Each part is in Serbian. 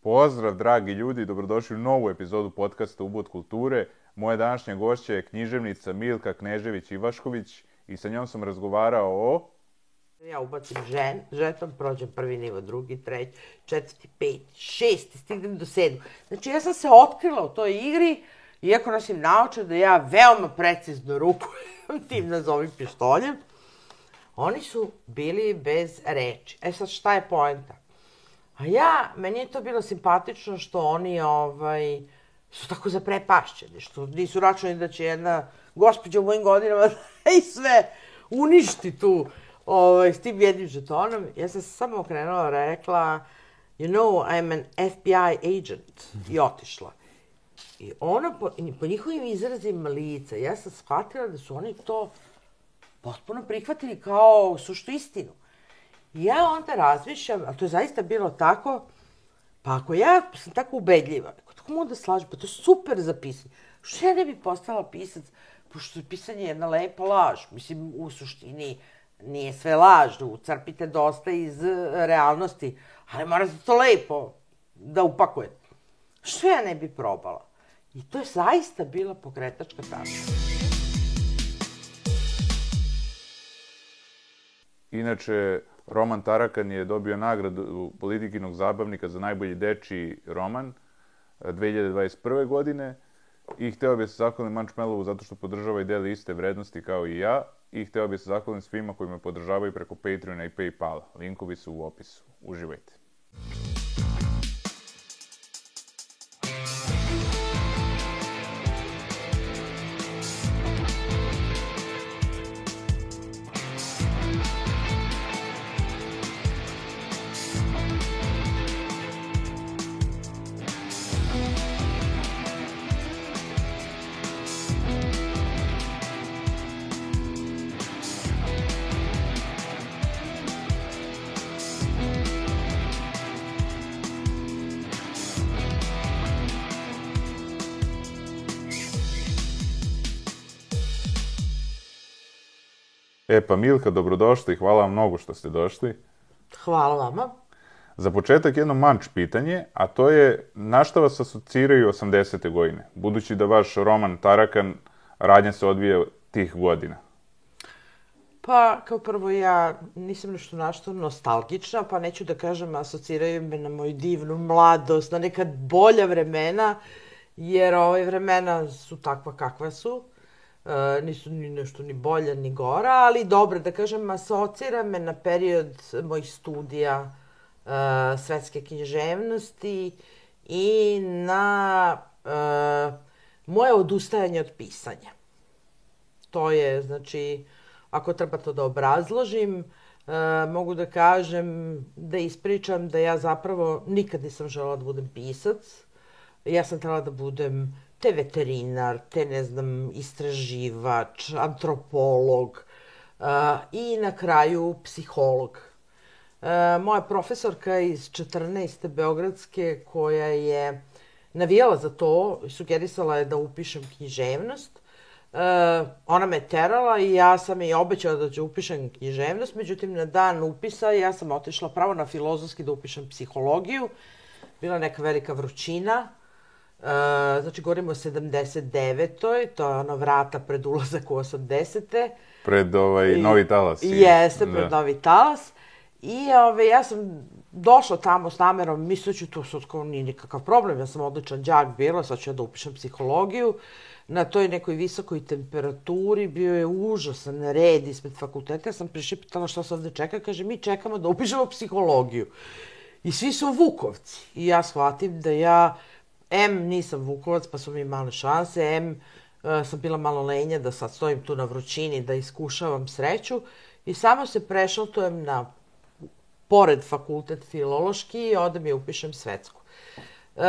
Pozdrav, dragi ljudi, dobrodošli u novu epizodu podcasta Ubud kulture. Moja današnja gošća je književnica Milka Knežević-Ivašković i sa njom sam razgovarao o... Ja ubacim žen, žeton, prođem prvi nivo, drugi, treći, četvrti, peti, šesti, stignem do sedmog. Znači, ja sam se otkrila u toj igri, iako nosim naoče da ja veoma precizno rukujem tim nazovim pištoljem. Oni su bili bez reči. E sad, šta je poenta? A ja, meni je to bilo simpatično što oni ovaj, su tako zaprepašćeni, što nisu računali da će jedna gospođa u mojim godinama da i sve uništi tu ovaj, s tim jednim žetonom. Ja sam samo okrenula rekla, you know, I'm an FBI agent. I otišla. I ona, po, po njihovim izrazima lica, ja sam shvatila da su oni to potpuno prihvatili kao suštu istinu. Ja onda razmišljam, a to je zaista bilo tako, pa ako ja sam tako ubedljiva, kako mogu da slažem, pa to je super za pisanje. Što ja ne bi postala pisac, pošto je pisanje jedna lepa laž. Mislim, u suštini nije sve laž, ucrpite dosta iz realnosti, ali morate to lepo da upakujete. Što ja ne bi probala? I to je zaista bila pokretačka tačka. Inače, Roman Tarakan je dobio nagradu politikinog zabavnika za najbolji dečiji roman 2021. godine i hteo bi se zahvalim Mančmelovu zato što podržava i deli iste vrednosti kao i ja i hteo bi se zahvalim svima koji me podržavaju preko Patreona i Paypala. Linkovi su u opisu. Uživajte. Pa Milka, dobrodošli i hvala vam mnogo što ste došli. Hvala vama. Za početak jedno manč pitanje, a to je na šta vas asociraju 80. godine, budući da vaš roman Tarakan radnja se odvija tih godina? Pa, kao prvo, ja nisam nešto našto nostalgična, pa neću da kažem asociraju me na moju divnu mladost, na neka bolja vremena, jer ove vremena su takva kakva su. Uh, nisu ni nešto ni bolja ni gora, ali dobro, da kažem, asocira me na period mojih studija uh, svetske književnosti i na uh, moje odustajanje od pisanja. To je, znači, ako treba to da obrazložim, uh, mogu da kažem, da ispričam da ja zapravo nikad nisam žela da budem pisac. Ja sam trebala da budem te veterinar, te ne znam, istraživač, antropolog uh, i na kraju psiholog. Uh, moja profesorka iz 14. Beogradske koja je navijala za to sugerisala je da upišem književnost, Uh, ona me terala i ja sam i obećala da ću upišem književnost, međutim na dan upisa ja sam otišla pravo na filozofski da upišem psihologiju. Bila neka velika vrućina, Uh, znači, govorimo o 79. To je ono vrata pred ulazak u 80. Pred ovaj I, novi talas. I, jeste, pred da. novi talas. I ove, ja sam došla tamo s namerom, misleći to sad kao nije nikakav problem, ja sam odličan đak bila, sad ću ja da upišem psihologiju. Na toj nekoj visokoj temperaturi bio je užasan red ispred fakulteta. Ja sam prišipitala šta se ovde čeka, kaže mi čekamo da upišemo psihologiju. I svi su Vukovci. I ja shvatim da ja M nisam Vukovac, pa su mi male šanse, M uh, sam bila malo lenja da sad stojim tu na vrućini da iskušavam sreću i samo se prešaltujem na pored fakultet filološki i odem i upišem svetsku. Uh,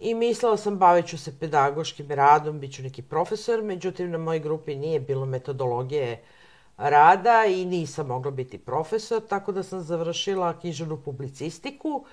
I mislila sam bavit ću se pedagoškim radom, bit ću neki profesor, međutim na mojoj grupi nije bilo metodologije rada i nisam mogla biti profesor, tako da sam završila književnu publicistiku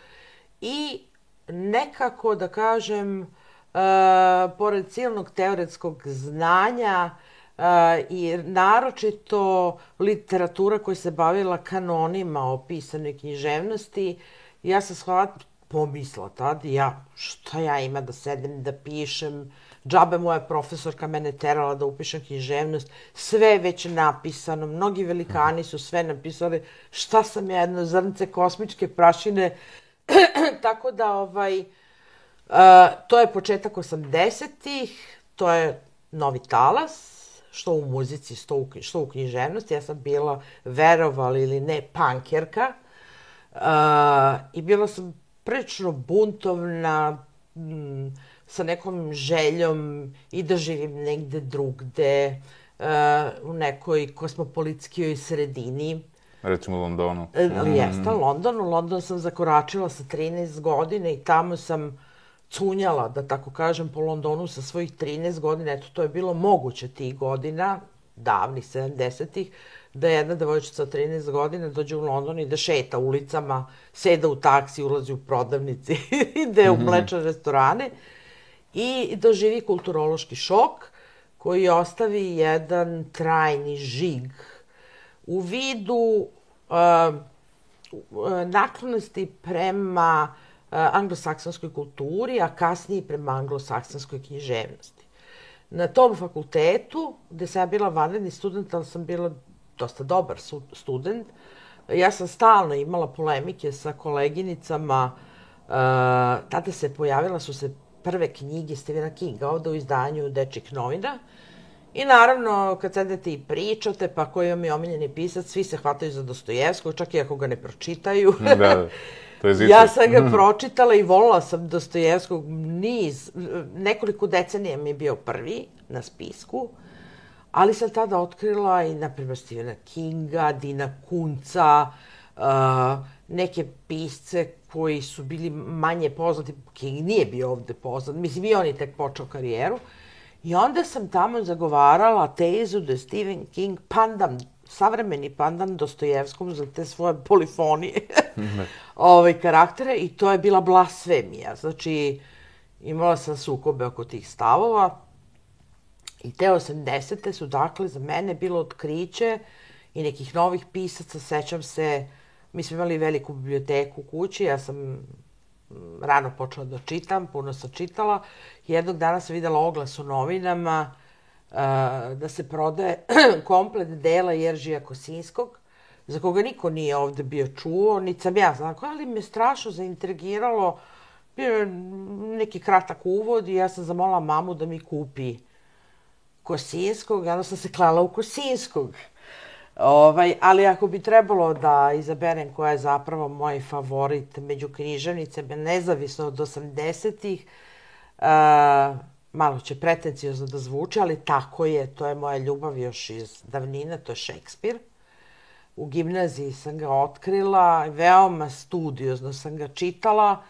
i nekako, da kažem, uh, pored silnog teoretskog znanja uh, i naročito literatura koja se bavila kanonima o pisanoj književnosti, ja sam shvat, pomisla tad, ja, šta ja ima da sedem, da pišem, džabe moja profesorka mene terala da upišem književnost, sve je već napisano, mnogi velikani su sve napisali, šta sam ja jedno zrnce kosmičke prašine, tako da ovaj, uh, to je početak 80-ih, to je novi talas, što u muzici, što u, što u književnosti. Ja sam bila, verovali ili ne, pankerka. Uh, I bila sam prilično buntovna, m, sa nekom željom i da živim negde drugde, uh, u nekoj kosmopolitskijoj sredini. Recimo u Londonu. Mm. Jeste, London. U London sam zakoračila sa 13 godine i tamo sam cunjala, da tako kažem, po Londonu sa svojih 13 godina. Eto, to je bilo moguće tih godina, davnih 70-ih, da jedna devojčica od 13 godina dođe u London i da šeta ulicama, seda u taksi, ulazi u prodavnici, ide u mhm. mlečne restorane i doživi kulturološki šok koji ostavi jedan trajni žig u vidu uh, naklonosti prema uh, anglosaksonskoj kulturi, a kasnije prema anglosaksonskoj književnosti. Na tom fakultetu, gde sam ja bila vanredni student, ali sam bila dosta dobar student, ja sam stalno imala polemike sa koleginicama, uh, tada se pojavila su se prve knjige Stephena Kinga ovde u izdanju Dečih novina, I naravno, kad sedete i pričate, pa koji vam je omiljeni pisac, svi se hvataju za Dostojevskog, čak i ako ga ne pročitaju. Da, da. To je Ja sam ga pročitala i volila sam Dostojevskog niz, nekoliko decenija mi je bio prvi na spisku, ali sam tada otkrila i, na primjer, Stephena Kinga, Dina Kunca, uh, neke pisce koji su bili manje poznati. King nije bio ovde poznat, mislim i on je tek počeo karijeru. I onda sam tamo zagovarala tezu da je Stephen King pandan savremeni pandan Dostojevskom za te svoje polifonije ovaj, karaktere i to je bila blasfemija. Znači, imala sam sukobe oko tih stavova i te 80. su dakle za mene bilo otkriće i nekih novih pisaca. Sećam se, mi smo imali veliku biblioteku u kući, ja sam mm, rano počela da čitam, puno sam čitala. Jednog dana sam videla oglas u novinama da se prodaje komplet dela Jeržija Kosinskog, za koga niko nije ovde bio čuo, niti sam ja znako, ali me strašno zaintrigiralo, neki kratak uvod i ja sam zamolila mamu da mi kupi Kosinskog, onda sam se klala u Kosinskog. Ovaj, ali ako bi trebalo da izaberem koja je zapravo moj favorit među književnicama, nezavisno od 80-ih, uh, malo će pretencijozno da zvuči, ali tako je, to je moja ljubav još iz davnina, to je Šekspir. U gimnaziji sam ga otkrila, veoma studiozno sam ga čitala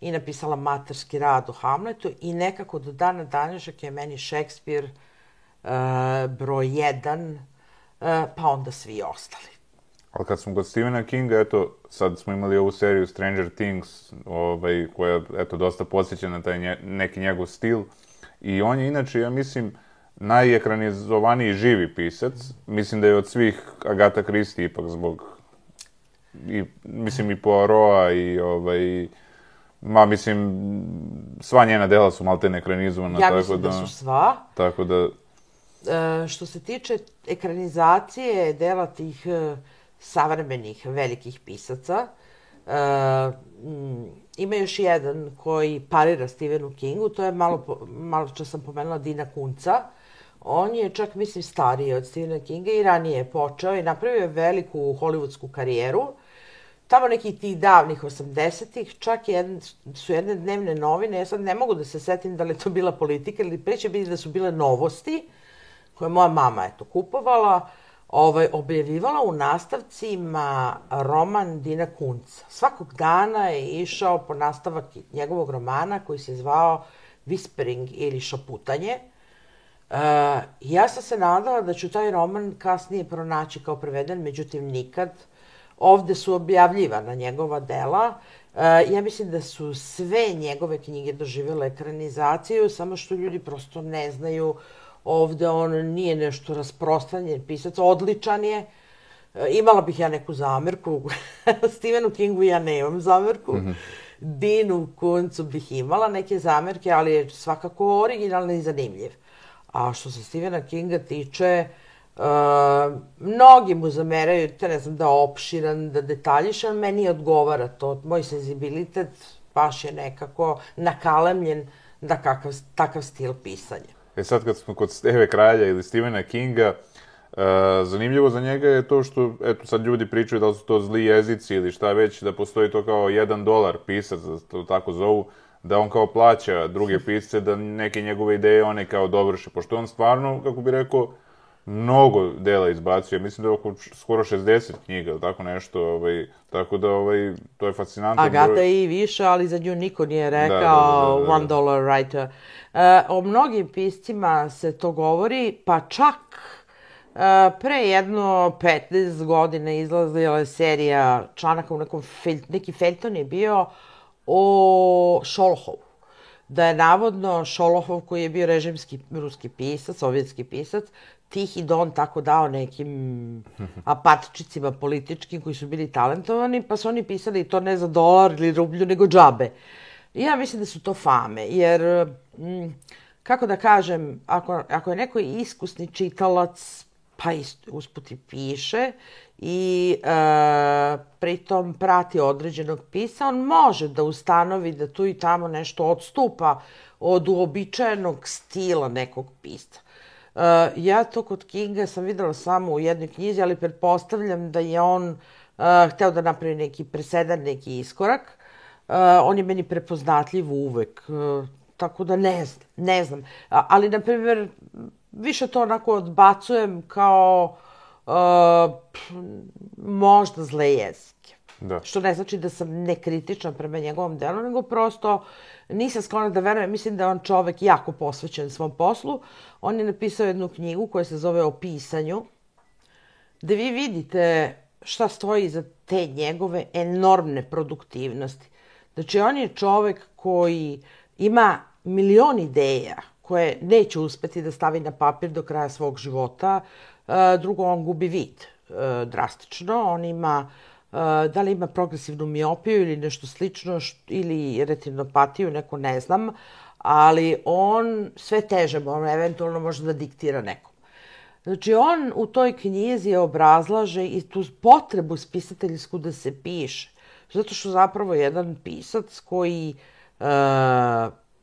i napisala materski rad o Hamletu i nekako do dana današnjeg je meni Šekspir uh, broj jedan, uh, pa onda svi ostali. Ali kad smo kod Stephena Kinga, eto, sad smo imali ovu seriju Stranger Things, ovaj, koja, eto, dosta posjeća na taj nje, neki njegov stil. I on je inače, ja mislim, najekranizovaniji živi pisac. Mislim da je od svih Agata Christie ipak zbog i, mislim i Poirot-a i ovaj, ma mislim, sva njena dela su malte ekranizovana. Ja tako mislim da, da su sva. Tako da... E, što se tiče ekranizacije dela tih e, savremenih velikih pisaca, e, Ima još jedan koji parira Stephenu Kingu, to je malo, malo što sam pomenula Dina Kunca. On je čak, mislim, stariji od Stephena Kinga i ranije je počeo i napravio je veliku hollywoodsku karijeru. Tamo nekih tih davnih 80-ih, čak jedne, su jedne dnevne novine, ja sad ne mogu da se setim da li je to bila politika ili preće biti da su bile novosti, koje moja mama eto kupovala. Uh, ovaj, objavljivala u nastavcima roman Dina Kunca. Svakog dana je išao po nastavak njegovog romana koji se zvao Whispering ili Šaputanje. E, ja sam se nadala da ću taj roman kasnije pronaći kao preveden, međutim nikad. Ovde su objavljivana njegova dela. E, ja mislim da su sve njegove knjige doživjele ekranizaciju, samo što ljudi prosto ne znaju Ovde on nije nešto rasprostranjen pisac, odličan je. E, imala bih ja neku zamerku. Stephenu Kingu ja nemam zamerku. Mm -hmm. Dinu Kuncu bih imala neke zamerke, ali je svakako originalno i zanimljiv. A što se Stephena Kinga tiče, uh, mnogi mu zameraju, te ne znam, da opširan, da detaljišan, meni odgovara to. Moj senzibilitet baš je nekako nakalemljen da kakav, takav stil pisanja. E sad kad smo kod Steve Kralja ili Stephena Kinga, uh, zanimljivo za njega je to što, eto sad ljudi pričaju da li su to zli jezici ili šta već, da postoji to kao jedan dolar pisac, da to tako zovu, da on kao plaća druge pisce da neke njegove ideje one kao dovrše, pošto on stvarno, kako bi rekao, mnogo dela izbacuje, mislim da je oko skoro 60 knjiga, tako nešto, ovaj, tako da ovaj, to je fascinantno. Agata broj... i više, ali za nju niko nije rekao da, da, da, da, da. one dollar writer. E, o mnogim piscima se to govori, pa čak e, pre jedno 15 godina izlazila je serija članaka u nekom, fel, neki felton je bio o Šolohovu da je navodno Šolohov, koji je bio režimski ruski pisac, sovjetski pisac, Tihi Don tako dao nekim apatčicima političkim koji su bili talentovani, pa su oni pisali to ne za dolar ili rublju, nego džabe. I ja mislim da su to fame, jer, mm, kako da kažem, ako, ako je neko iskusni čitalac, pa usput i piše, i e, pritom prati određenog pisa, on može da ustanovi da tu i tamo nešto odstupa od uobičajenog stila nekog pisca. Uh, ja to kod Kinga sam videla samo u jednoj knjizi, ali pretpostavljam da je on uh, hteo da napravi neki presedan, neki iskorak. Uh, on je meni prepoznatljiv uvek, uh, tako da ne znam, ne znam. A, ali, na primjer, više to onako odbacujem kao uh, možda zle jezike. Da. Što ne znači da sam nekritična prema njegovom delu, nego prosto nisam sklona da verujem. Mislim da je on čovek jako posvećen svom poslu. On je napisao jednu knjigu koja se zove O pisanju, gde vi vidite šta stoji iza te njegove enormne produktivnosti. Znači, on je čovek koji ima milion ideja koje neće uspeti da stavi na papir do kraja svog života. E, drugo, on gubi vid e, drastično. On ima da li ima progresivnu miopiju ili nešto slično, ili retinopatiju, neko ne znam, ali on sve teže, on eventualno može da diktira nekom. Znači, on u toj knjizi obrazlaže i tu potrebu spisateljsku da se piše. Zato što zapravo jedan pisac koji uh,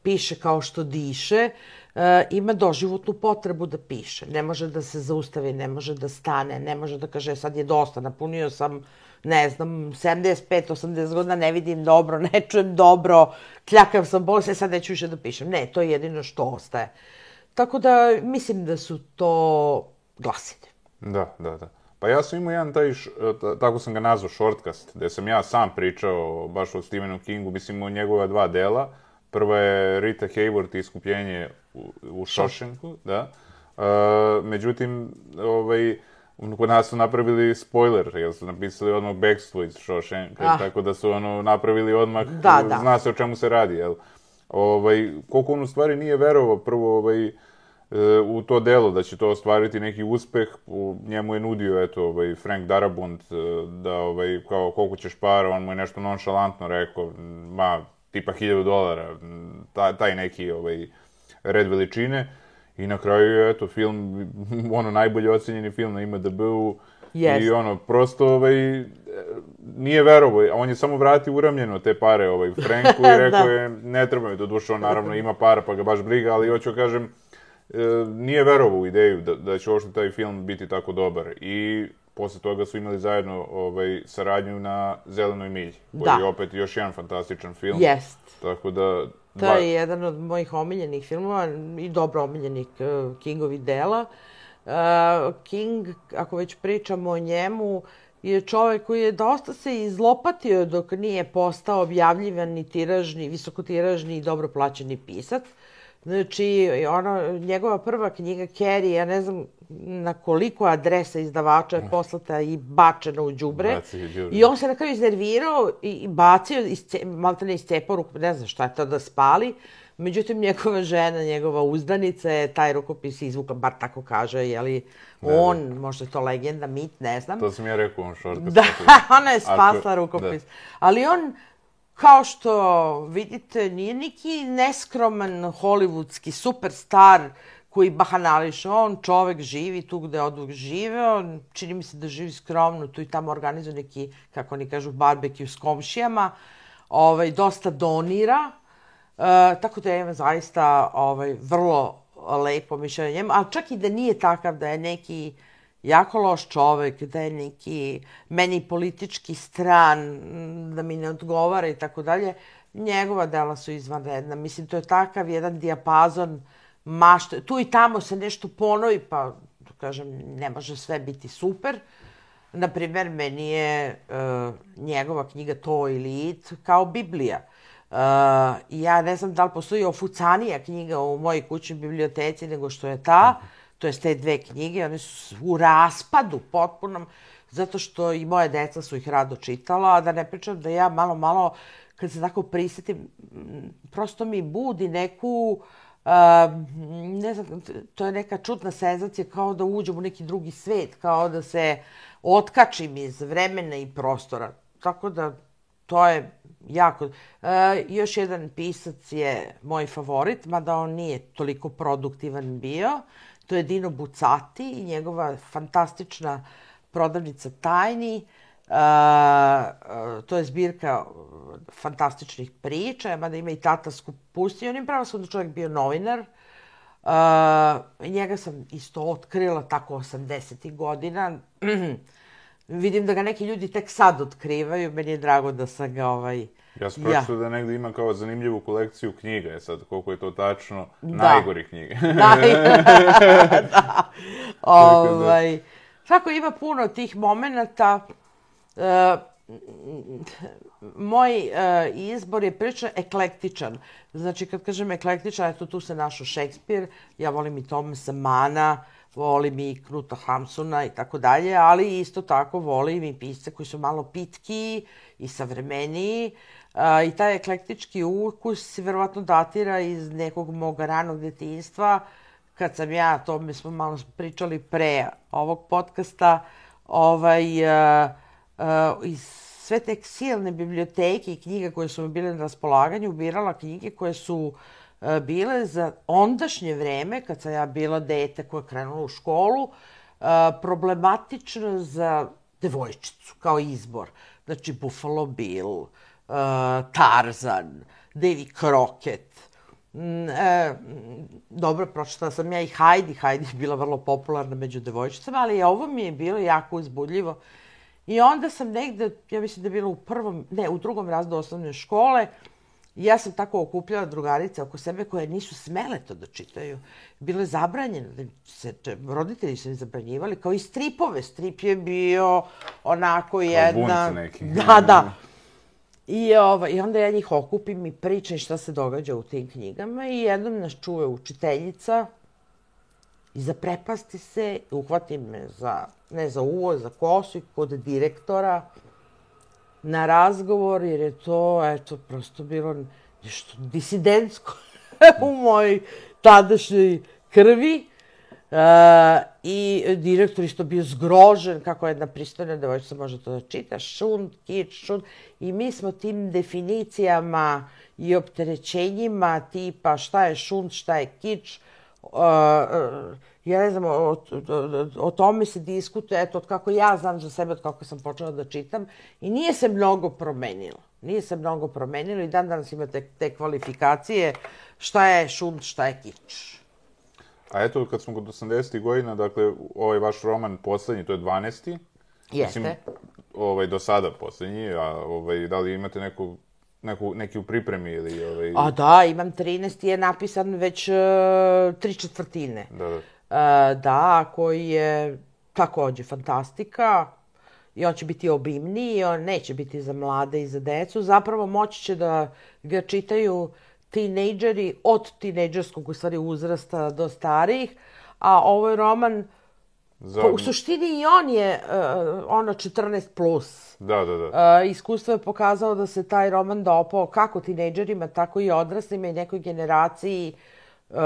piše kao što diše, uh, ima doživotnu potrebu da piše. Ne može da se zaustavi, ne može da stane, ne može da kaže sad je dosta, napunio sam ne znam, 75-80 godina ne vidim dobro, ne čujem dobro, kljakav sam bol, se sad neću više da pišem. Ne, to je jedino što ostaje. Tako da mislim da su to glasine. Da, da, da. Pa ja sam imao jedan taj, tako sam ga nazvao, shortcast, gde sam ja sam pričao baš o Stephenu Kingu, mislim o njegova dva dela. Prva je Rita Hayworth i iskupljenje u, u Shawshanku, da. Uh, međutim, ovaj, kod nas su napravili spoiler, jer su napisali odmah bekstvo iz Shawshanka, ah. tako da su ono napravili odmah, da, da. zna se o čemu se radi, jel? Ovaj, koliko on u stvari nije verovao prvo ovaj, e, u to delo, da će to ostvariti neki uspeh, u, njemu je nudio, eto, ovaj, Frank Darabont, e, da, ovaj, kao, koliko ćeš para, on mu je nešto nonšalantno rekao, ma, tipa 1000 dolara, taj, taj neki, ovaj, red veličine, I na kraju je, eto, film, ono, najbolje ocenjeni film na IMDB-u. Yes. I ono, prosto, ovaj, nije verovo, on je samo vratio uramljeno te pare ovaj, Franku i rekao da. je, ne treba mi, do duše, on naravno ima para pa ga baš briga, ali hoću da kažem, e, nije verovo u ideju da, da će uopšte taj film biti tako dobar. I posle toga su imali zajedno ovaj, saradnju na Zelenoj milji, koji da. je opet još jedan fantastičan film. Jest. Tako da, To je jedan od mojih omiljenih filmova i dobro omiljenih uh, Kingovih dela. Uh, King, ako već pričamo o njemu, je čovek koji je dosta se izlopatio dok nije postao objavljivani tiražni, visokotiražni i dobro plaćeni pisac. Znači, ono, njegova prva knjiga, Carrie, ja ne znam na koliko adresa izdavača je poslata i bačena u đubre. I on se na kraju iznervirao i bacio, isce, malte ne iscepao ruku, ne znam šta je to da spali. Međutim, njegova žena, njegova uzdanica je taj rukopis izvukla, bar tako kaže, jeli, ne, on, ne. možda je to legenda, mit, ne znam. To sam ja rekao, on šortka. Da, ona je spasla Ako, rukopis. Da. Ali on kao što vidite, nije neki neskroman hollywoodski superstar koji bahanališe. On čovek živi tu gde je odvog živeo, čini mi se da živi skromno, tu i tamo organizuje neki, kako oni kažu, barbekju s komšijama, ovaj, dosta donira, e, tako da je zaista ovaj, vrlo lepo mišljenje njemu, ali čak i da nije takav, da je neki jako loš čovek, da je neki meni politički stran, da mi ne odgovara i tako dalje, njegova dela su izvanredna. Mislim, to je takav jedan dijapazon mašte. Tu i tamo se nešto ponovi, pa, da kažem, ne može sve biti super. Naprimer, meni je uh, njegova knjiga To ili It kao Biblija. Uh, ja ne znam da li postoji ofucanija knjiga u mojoj kućnoj biblioteci nego što je ta. Mm to je te dve knjige, one su u raspadu potpunom, zato što i moje deca su ih rado čitala, a da ne pričam da ja malo, malo, kad se tako prisetim, prosto mi budi neku, uh, ne znam, to je neka čudna senzacija, kao da uđem u neki drugi svet, kao da se otkačim iz vremena i prostora. Tako da, to je jako... Uh, još jedan pisac je moj favorit, mada on nije toliko produktivan bio, To je Dino Bucati i njegova fantastična prodavnica tajni. Uh, to je zbirka fantastičnih priča, mada ima i tatasku pustio. On je pravo da čovjek bio novinar. Uh, njega sam isto otkrila tako 80. godina. Vidim da ga neki ljudi tek sad otkrivaju. Meni je drago da sam ga ovaj, Ja sam pročitao ja. da negde ima kao zanimljivu kolekciju knjiga, je sad koliko je to tačno, da. najgori knjige. Da, da. Ovaj, tako ima puno tih momenta. E, moj e, izbor je prilično eklektičan. Znači, kad kažem eklektičan, eto, tu se našo Šekspir, ja volim i Thomasa Mana, volim i Knuta Hamsuna i tako dalje, ali isto tako volim i pisce koji su malo pitki i savremeniji. I taj eklektički ukus verovatno datira iz nekog mog ranog detinjstva, kad sam ja, to mi smo malo pričali pre ovog podcasta, ovaj, iz sve te silne biblioteke i knjiga koje su mi bile na raspolaganju, birala knjige koje su a, bile za ondašnje vreme, kad sam ja bila dete koja je krenula u školu, a, problematično za devojčicu kao izbor. Znači, Buffalo Bill, uh, Tarzan, Davy Crockett. Mm, e, dobro, pročitala sam ja i Heidi. Heidi je bila vrlo popularna među devojčicama, ali ovo mi je bilo jako uzbudljivo. I onda sam negde, ja mislim da je bilo u prvom, ne, u drugom razdu osnovne škole, ja sam tako okupljala drugarice oko sebe koje nisu smele to da čitaju. Bilo je zabranjeno, da se, roditelji su im zabranjivali, kao i stripove. Strip je bio onako jedna... Bunt neki. Da, da. I, ovaj, I onda ja njih okupim i pričam šta se događa u tim knjigama i jednom nas čuje učiteljica i zaprepasti se, uhvati me za, ne za uvo, za kosu i kod direktora na razgovor, jer je to, eto, prosto bilo nešto disidentsko u mojoj tadašnjoj krvi. Uh, I direktor isto bio zgrožen kako jedna pristojna devojčica može to da čita, šund, kič, šund. I mi smo tim definicijama i opterećenjima tipa šta je šund, šta je kič, uh, ja ne znam, o, o, o tome se diskutuje, eto, od kako ja znam za sebe, od kako sam počela da čitam, i nije se mnogo promenilo. Nije se mnogo promenilo i dan danas ima te, te kvalifikacije šta je šund, šta je kič. A eto, kad smo kod 80. godina, dakle, ovaj vaš roman poslednji, to je 12. Jeste. Mislim, ovaj, do sada poslednji, a ovaj, da li imate neku, neku, neki u pripremi ili... Ovaj... A da, imam 13. je napisan već uh, tri četvrtine. Da, da. Uh, da, koji je takođe fantastika i on će biti obimniji, on neće biti za mlade i za decu. Zapravo moći će da ga čitaju tinejdžeri od tinejdžerskog u stvari uzrasta do starih, a ovaj roman Za... Po, u suštini i on je uh, ono 14 plus. Da, da, da. Uh, iskustvo je pokazalo da se taj roman dopao kako tinejdžerima, tako i odraslima i nekoj generaciji uh,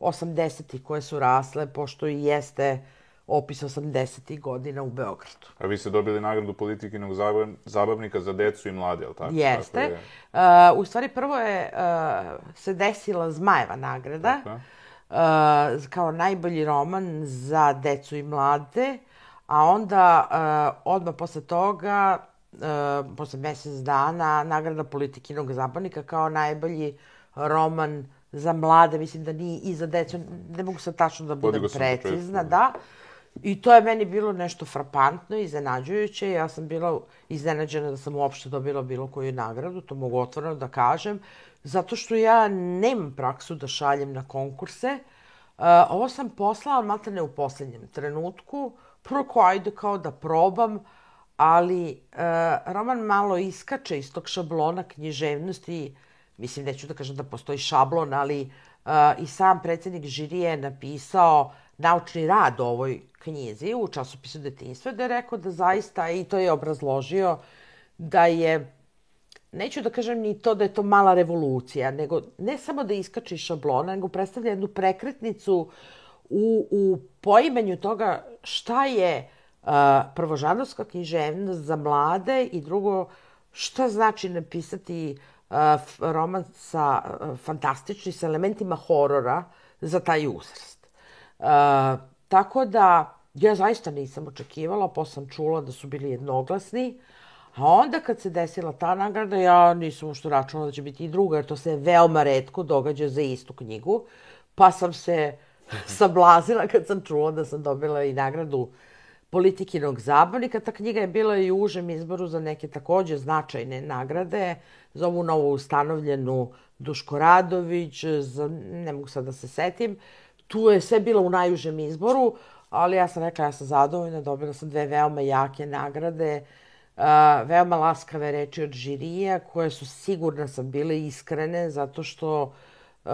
80-ih koje su rasle, pošto i jeste opis 80. godina u Beogradu. A vi ste dobili nagradu politikinog zabav, zabavnika za decu i mlade, je li tako? Jeste. Tako je. Uh, u stvari, prvo je uh, se desila Zmajeva nagrada. Tako kao najbolji roman za decu i mlade, a onda uh, odmah posle toga, uh, posle mesec dana, nagrada politikinog zabavnika kao najbolji roman za mlade, mislim da nije i za decu, ne mogu sad tačno da budem precizna, početku. da. I to je meni bilo nešto frapantno, iznenađujuće. Ja sam bila iznenađena da sam uopšte dobila bilo koju nagradu, to mogu otvoreno da kažem, zato što ja nemam praksu da šaljem na konkurse. Uh, ovo sam poslala ne u poslednjem trenutku, prvo ko ajde kao da probam, ali uh, roman malo iskače iz tog šablona književnosti, mislim, neću da kažem da postoji šablon, ali uh, i sam predsednik žirije je napisao naučni rad o ovoj knjizi u časopisu detinjstva, da je rekao da zaista, i to je obrazložio, da je, neću da kažem ni to da je to mala revolucija, nego ne samo da iskače iz šablona, nego predstavlja jednu prekretnicu u, u poimenju toga šta je uh, prvožanovska književnost za mlade i drugo, šta znači napisati uh, roman sa uh, fantastični, sa elementima horora za taj uzrast. Uh, tako da, ja zaista nisam očekivala, pa sam čula da su bili jednoglasni, a onda kad se desila ta nagrada, ja nisam ušto računala da će biti i druga, jer to se veoma redko događa za istu knjigu, pa sam se sablazila kad sam čula da sam dobila i nagradu politikinog zabavnika. Ta knjiga je bila i u užem izboru za neke takođe značajne nagrade, za ovu novu ustanovljenu Duško Radović, za, ne mogu sad da se setim, tu je sve bilo u najužem izboru, ali ja sam rekla, ja sam zadovoljna, dobila sam dve veoma jake nagrade, veoma laskave reči od žirija, koje su sigurna sam bile iskrene, zato što uh,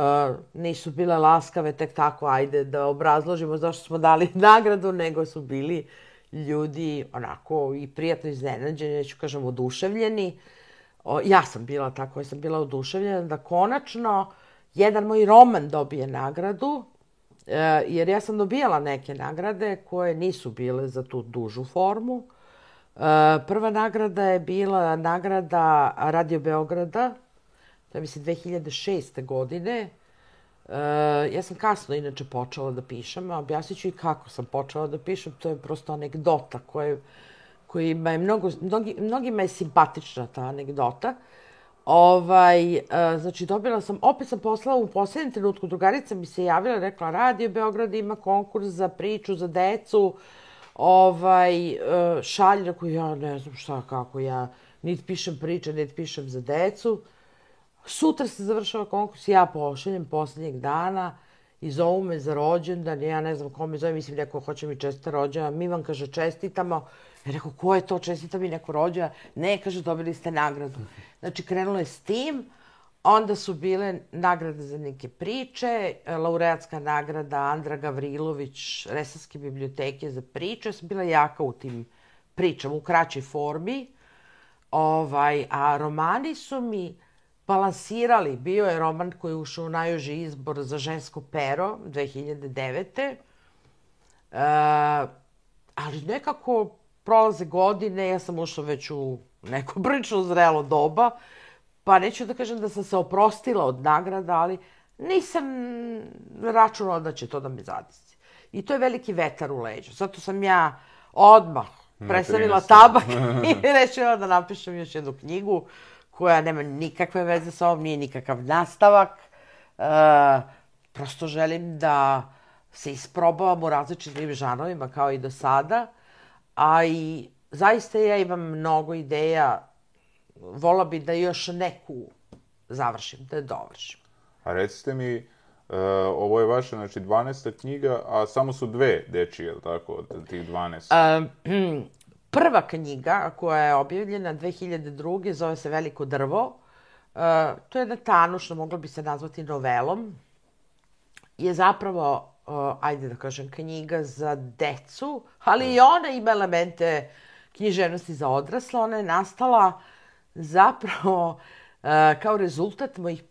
nisu bile laskave tek tako, ajde da obrazložimo zašto smo dali nagradu, nego su bili ljudi onako i prijatno iznenađeni, neću kažem oduševljeni. O, ja sam bila tako, ja sam bila oduševljena da konačno jedan moj roman dobije nagradu, E, jer ja sam dobijala neke nagrade koje nisu bile za tu dužu formu. E, prva nagrada je bila nagrada Radio Beograda, to je mislim 2006. godine. E, ja sam kasno inače počela da pišem, a objasnit ću i kako sam počela da pišem, to je prosto anegdota koja, kojima je mnogo, mnogi, mnogima je simpatična ta anegdota. Ovaj, uh, znači dobila sam, opet sam poslala u poslednjem trenutku, drugarica mi se javila, rekla, Radio Beograd ima konkurs za priču, za decu, ovaj, uh, šalje, rekao, ja ne znam šta, kako, ja niti pišem priče, niti pišem za decu. Sutra se završava konkurs, ja pošaljem poslednjeg dana i zovu me za rođendan, ja ne znam ko me zove, mislim neko hoće mi čestita rođendan, mi vam kaže čestitamo, Ja rekao, ko je to, čestita mi neko rođa? Ne, kaže, dobili ste nagradu. Znači, krenulo je s tim, onda su bile nagrade za neke priče, laureatska nagrada Andra Gavrilović, Resavske biblioteke za priče, ja sam bila jaka u tim pričama, u kraćoj formi, ovaj, a romani su mi balansirali. Bio je roman koji je ušao u najuži izbor za žensko pero 2009. Uh, ali nekako prolaze godine, ja sam ušla već u neko prilično zrelo doba, pa neću da kažem da sam se oprostila od nagrada, ali nisam računala da će to da me zadesi. I to je veliki vetar u leđu. Zato sam ja odmah prestavila tabak i rešila da napišem još jednu knjigu koja nema nikakve veze sa ovom, nije nikakav nastavak. E, prosto želim da se isprobavam u različitim žanovima kao i do sada a i zaista ja imam mnogo ideja, vola bi da još neku završim, da je dovršim. A recite mi, uh, ovo je vaša, znači, 12. knjiga, a samo su dve dečije, je tako, od tih 12? Uh, prva knjiga koja je objavljena 2002. zove se Veliko drvo. Uh, to je jedna tanušna, mogla bi se nazvati novelom. Je zapravo uh, ajde da kažem, knjiga za decu, ali i ona ima elemente književnosti za odrasle. Ona je nastala zapravo uh, kao rezultat mojih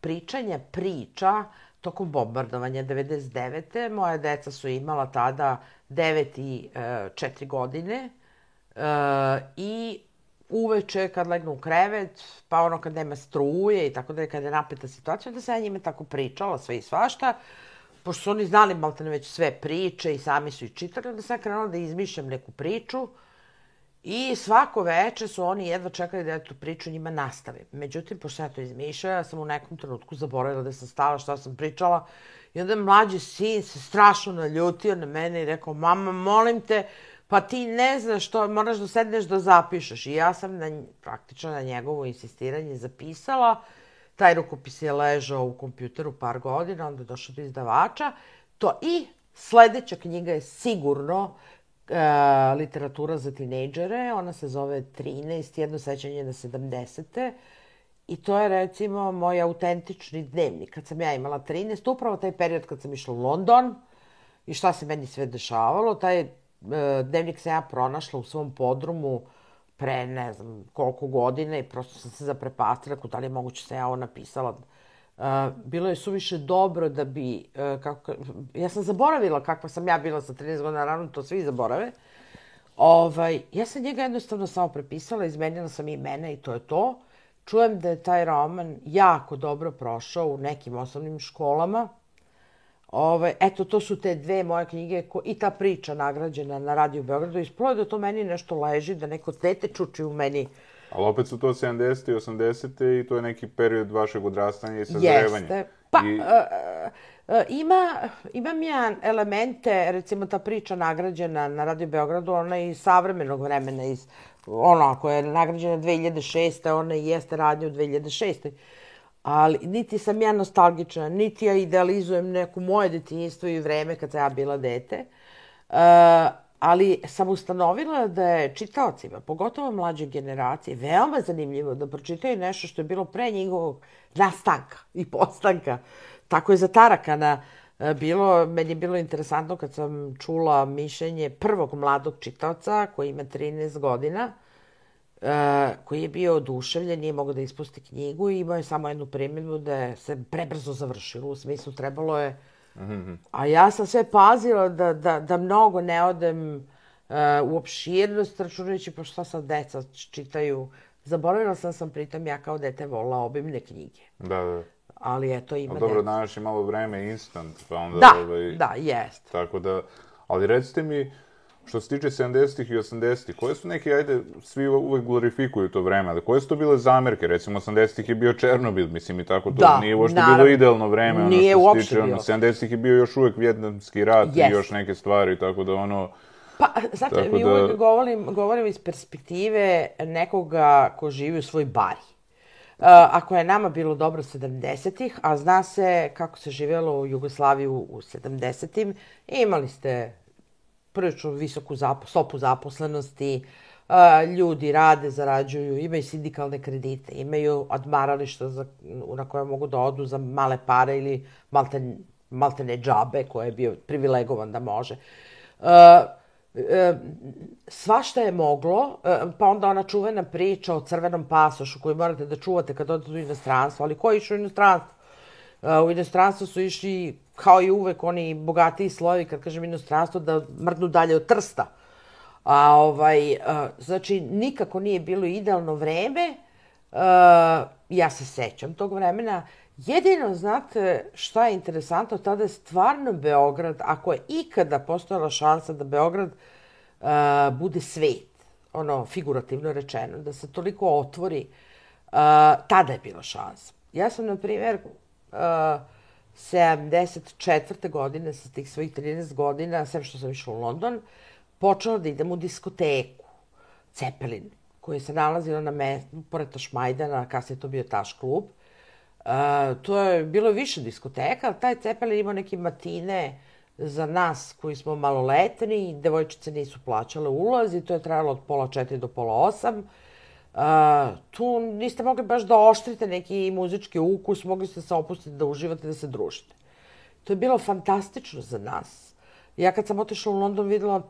pričanja priča tokom bombardovanja 99. Moja deca su imala tada 9 i e, 4 godine e, i uveče kad legnu u krevet, pa ono kad nema struje i tako da je kad je napeta situacija, da se ja njime tako pričala sve i svašta, pošto su oni znali maltene već sve priče i sami su i čitali, onda sam krenula da izmišljam neku priču i svako veče su oni jedva čekali da ja tu priču njima nastavim. Međutim, pošto ja to izmišljala, ja sam u nekom trenutku zaboravila da sam stala šta sam pričala i onda mlađi sin se strašno naljutio na mene i rekao, mama, molim te, pa ti ne znaš što, moraš da sedneš da zapišeš. I ja sam na, praktično na njegovo insistiranje zapisala, taj rukopis je ležao u kompjuteru par godina, onda je došao do izdavača, to i sledeća knjiga je sigurno literatura za tinejdžere, ona se zove 13, jedno sećanje na 70. I to je recimo moj autentični dnevnik. Kad sam ja imala 13, upravo taj period kad sam išla u London i šta se meni sve dešavalo, taj E, dnevnik sam ja pronašla u svom podrumu pre ne znam koliko godina i prosto sam se zaprepastila da li je moguće da sam ja ovo napisala. Uh, bilo je suviše dobro da bi, uh, kako, ja sam zaboravila kakva sam ja bila sa 13 godina, naravno to svi zaborave. Ovaj, ja sam njega jednostavno samo prepisala, izmenila sam imena i to je to. Čujem da je taj roman jako dobro prošao u nekim osnovnim školama. Ovaj, eto, to su te dve moje knjige ko, i ta priča nagrađena na Radio Beogradu. Isploje da to meni nešto leži, da neko tete čuči u meni. Ali opet su to 70. i 80. i to je neki period vašeg odrastanja i sazrevanja. Jeste. Pa, I... Uh, uh, ima, imam ja elemente, recimo ta priča nagrađena na Radio Beogradu, ona je iz savremenog vremena, iz, ono, ako je nagrađena 2006. ona i jeste radnja u 2006 ali niti sam ja nostalgična, niti ja idealizujem neku moje detinjstvo i vreme kad sam ja bila dete. Uh, ali sam ustanovila da je čitaocima, pogotovo mlađe generacije, veoma zanimljivo da pročitaju nešto što je bilo pre njihovog nastanka i postanka. Tako je za Tarakana e, bilo, meni je bilo interesantno kad sam čula mišljenje prvog mladog čitaoca koji ima 13 godina, Uh, koji je bio oduševljen, nije mogao da ispusti knjigu i imao je samo jednu primjedbu da je se prebrzo završilo, u smislu trebalo je... A ja sam sve pazila da, da, da mnogo ne odem uh, u opširnost, računajući pa šta sad deca čitaju. Zaboravila sam sam pritom ja kao dete volila obimne knjige. Da, da. Ali eto ima... Ali dobro, danas je malo vreme instant, pa onda... Da, ovaj, da, jest. Tako da... Ali recite mi, Što se tiče 70-ih i 80-ih, koje su neke, ajde, svi uvek glorifikuju to vreme, ali koje su to bile zamerke? Recimo, 80-ih je bio Černobil, mislim, i tako to. Da, nije uopšte naravno. bilo idealno vreme, ono nije što se tiče, ono, 70-ih je bio još uvek vjetnamski rat yes. i još neke stvari, tako da ono... Pa, znate, mi da... uvek govorim, govorim iz perspektive nekoga ko živi u svoj bari. Uh, ako je nama bilo dobro 70-ih, a zna se kako se živjelo u Jugoslaviji u, u 70-im, imali ste prilično visoku zapo, stopu zaposlenosti, ljudi rade, zarađuju, imaju sindikalne kredite, imaju odmarališta za, na koje mogu da odu za male pare ili malte, maltene džabe koje je bio privilegovan da može. Uh, svašta je moglo, pa onda ona čuvena priča o crvenom pasošu koju morate da čuvate kad odete u inostranstvo, ali ko je u inostranstvo? U inostranstvo su išli kao i uvek oni bogatiji slojevi, kad kažem inostranstvo, da mrdnu dalje od Trsta. A ovaj, a, znači, nikako nije bilo idealno vreme. A, ja se sećam tog vremena. Jedino, znate, šta je interesantno, tada je stvarno Beograd, ako je ikada postojala šansa da Beograd a, bude svet, ono, figurativno rečeno, da se toliko otvori, a, tada je bila šansa. Ja sam, na primjer, a, 74. godine, sa tih svojih 13 godina, sve što sam išla u London, počela da idem u diskoteku, Cepelin, koji se nalazila na mestu, pored Tašmajdana, kasnije to bio Taš klub. Uh, to je bilo više diskoteka, ali taj Cepelin imao neke matine za nas koji smo maloletni, devojčice nisu plaćale ulaz i to je trajalo od pola četiri do pola osam. Uh, Uh, tu niste mogli baš da oštrite neki muzički ukus, mogli ste se opustiti da uživate, da se družite. To je bilo fantastično za nas. Ja kad sam otišla u London videla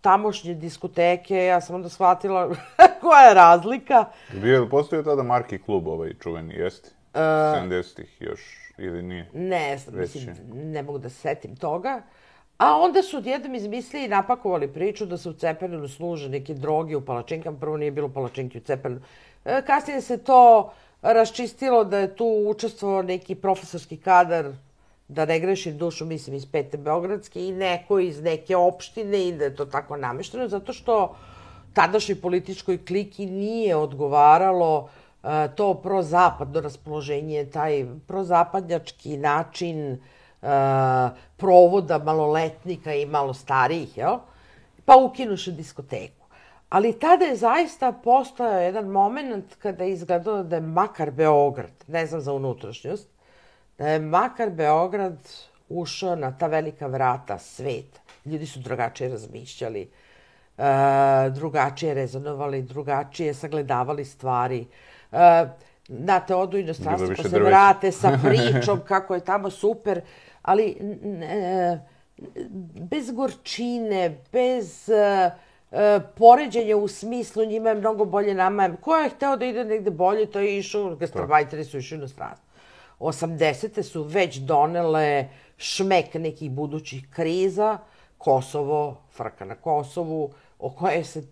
tamošnje diskoteke, ja sam onda shvatila koja je razlika. Bio je, postoji tada Marki klub ovaj čuveni, jeste? 70-ih još, ili nije? Ne znam, Već mislim, ne mogu da se setim toga. A onda su odjednom izmislili i napakovali priču da se u Cepelinu služe neke droge u palačinkama. Prvo nije bilo palačinki u Cepelinu. E, kasnije se to raščistilo da je tu učestvovao neki profesorski kadar, da ne grešim dušu, mislim iz Pete Beogradske i neko iz neke opštine i da je to tako namešteno, zato što tadašnjoj političkoj kliki nije odgovaralo e, to prozapadno raspoloženje, taj prozapadnjački način e, provoda maloletnika i malo starijih, jel? Pa ukinuše diskoteku. Ali tada je zaista postojao jedan moment kada je izgledalo da je makar Beograd, ne znam za unutrašnjost, da je makar Beograd ušao na ta velika vrata sveta. Ljudi su drugačije razmišljali, e, drugačije rezonovali, drugačije sagledavali stvari. E, znate, odu inostranstvo pa se drveća. vrate sa pričom kako je tamo super, ali e, bez gorčine, bez e, e, poređenja u smislu njima je mnogo bolje nama. Ko je hteo da ide negde bolje, to je išao, gastarbajteri su išli u inostranstvo. 80. su već donele šmek nekih budućih kriza, Kosovo, frka na Kosovu, o kojoj se,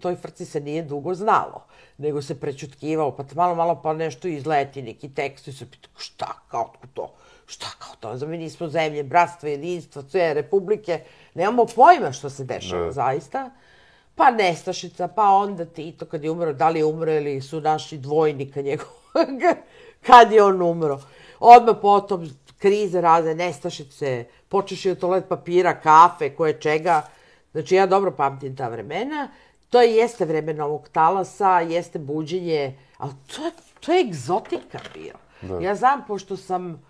toj frci se nije dugo znalo, nego se prečutkivalo, pa malo, malo pa nešto izleti, neki tekst i se pita, šta, kao to? Šta kao to? Za mi nismo zemlje, bratstva, jedinstva, sve republike, nemamo pojma što se dešava, Da. zaista. Pa Nestašica, pa onda Tito kad je umro, da li je umro ili su našli dvojnika njegovog, kad je on umro. Odmah potom krize razne, Nestašice, počeš od toalet papira, kafe, koje čega. Znači ja dobro pamtim ta vremena. To je, jeste vreme novog talasa, jeste buđenje, ali to, je- to je egzotika bio. Da. Ja znam, pošto sam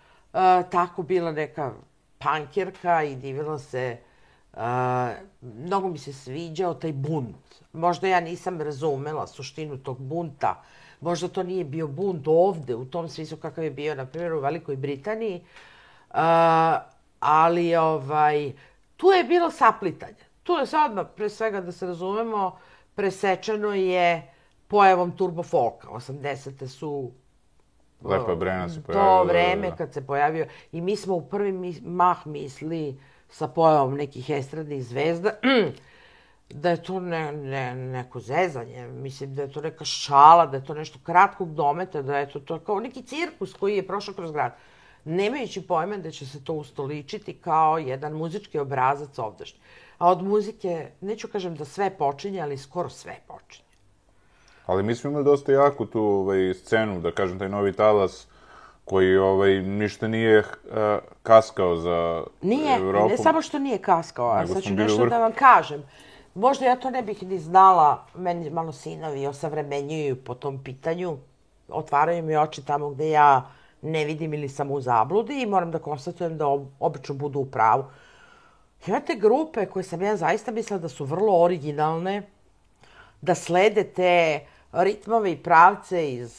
tako bila neka pankirka i divila se Uh, mnogo mi se sviđao taj bunt. Možda ja nisam razumela suštinu tog bunta. Možda to nije bio bunt ovde, u tom smislu kakav je bio, na primjer, u Velikoj Britaniji. Uh, ali, ovaj, tu je bilo saplitanje. Tu je sad, pre svega, da se razumemo, presečeno je pojavom turbo folka. 80. su Lepa Brena se pojavila. to vreme da, da. kad se pojavio i mi smo u prvi mi- mah misli sa pojavom nekih estradnih zvezda da je to ne, ne, neko zezanje, mislim da je to neka šala, da je to nešto kratkog dometa, da je to, to kao neki cirkus koji je prošao kroz grad. Nemajući pojma da će se to ustoličiti kao jedan muzički obrazac ovdašnji. A od muzike, neću kažem da sve počinje, ali skoro sve počinje. Ali mi smo imali dosta jaku tu ovaj, scenu, da kažem, taj novi talas, koji ovaj, ništa nije uh, kaskao za Nije, Evropu. ne samo što nije kaskao, a sad ću nešto vrhu. da vam kažem. Možda ja to ne bih ni znala, meni malo sinovi osavremenjuju po tom pitanju, otvaraju mi oči tamo gde ja ne vidim ili sam u zabludi i moram da konstatujem da ob- obično budu u pravu. Imate grupe koje sam ja zaista mislila da su vrlo originalne, da slede te ritmove i pravce iz,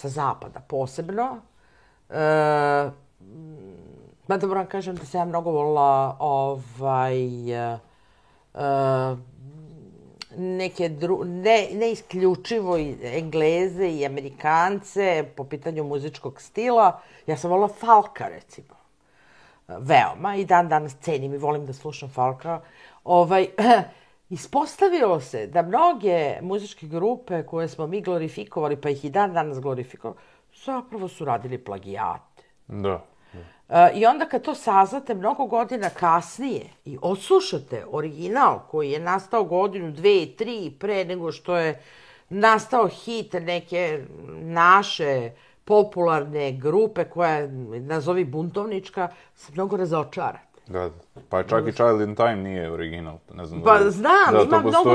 sa zapada posebno. E, mada moram kažem da sam ja mnogo volila ovaj, e, e, neke dru, ne, ne isključivo i Engleze i Amerikance po pitanju muzičkog stila. Ja sam volila Falka, recimo veoma i dan danas cenim i volim da slušam Falka. Ovaj, ispostavilo se da mnoge muzičke grupe koje smo mi glorifikovali, pa ih i dan danas glorifikovali, zapravo su radili plagijate. Da. E, I onda kad to saznate mnogo godina kasnije i odslušate original koji je nastao godinu, dve, tri pre nego što je nastao hit neke naše popularne grupe koja je, nazovi buntovnička, se mnogo razočarate. Da, pa čak i Child in Time nije original. Ne znam Pa da znam, da, ima to mnogo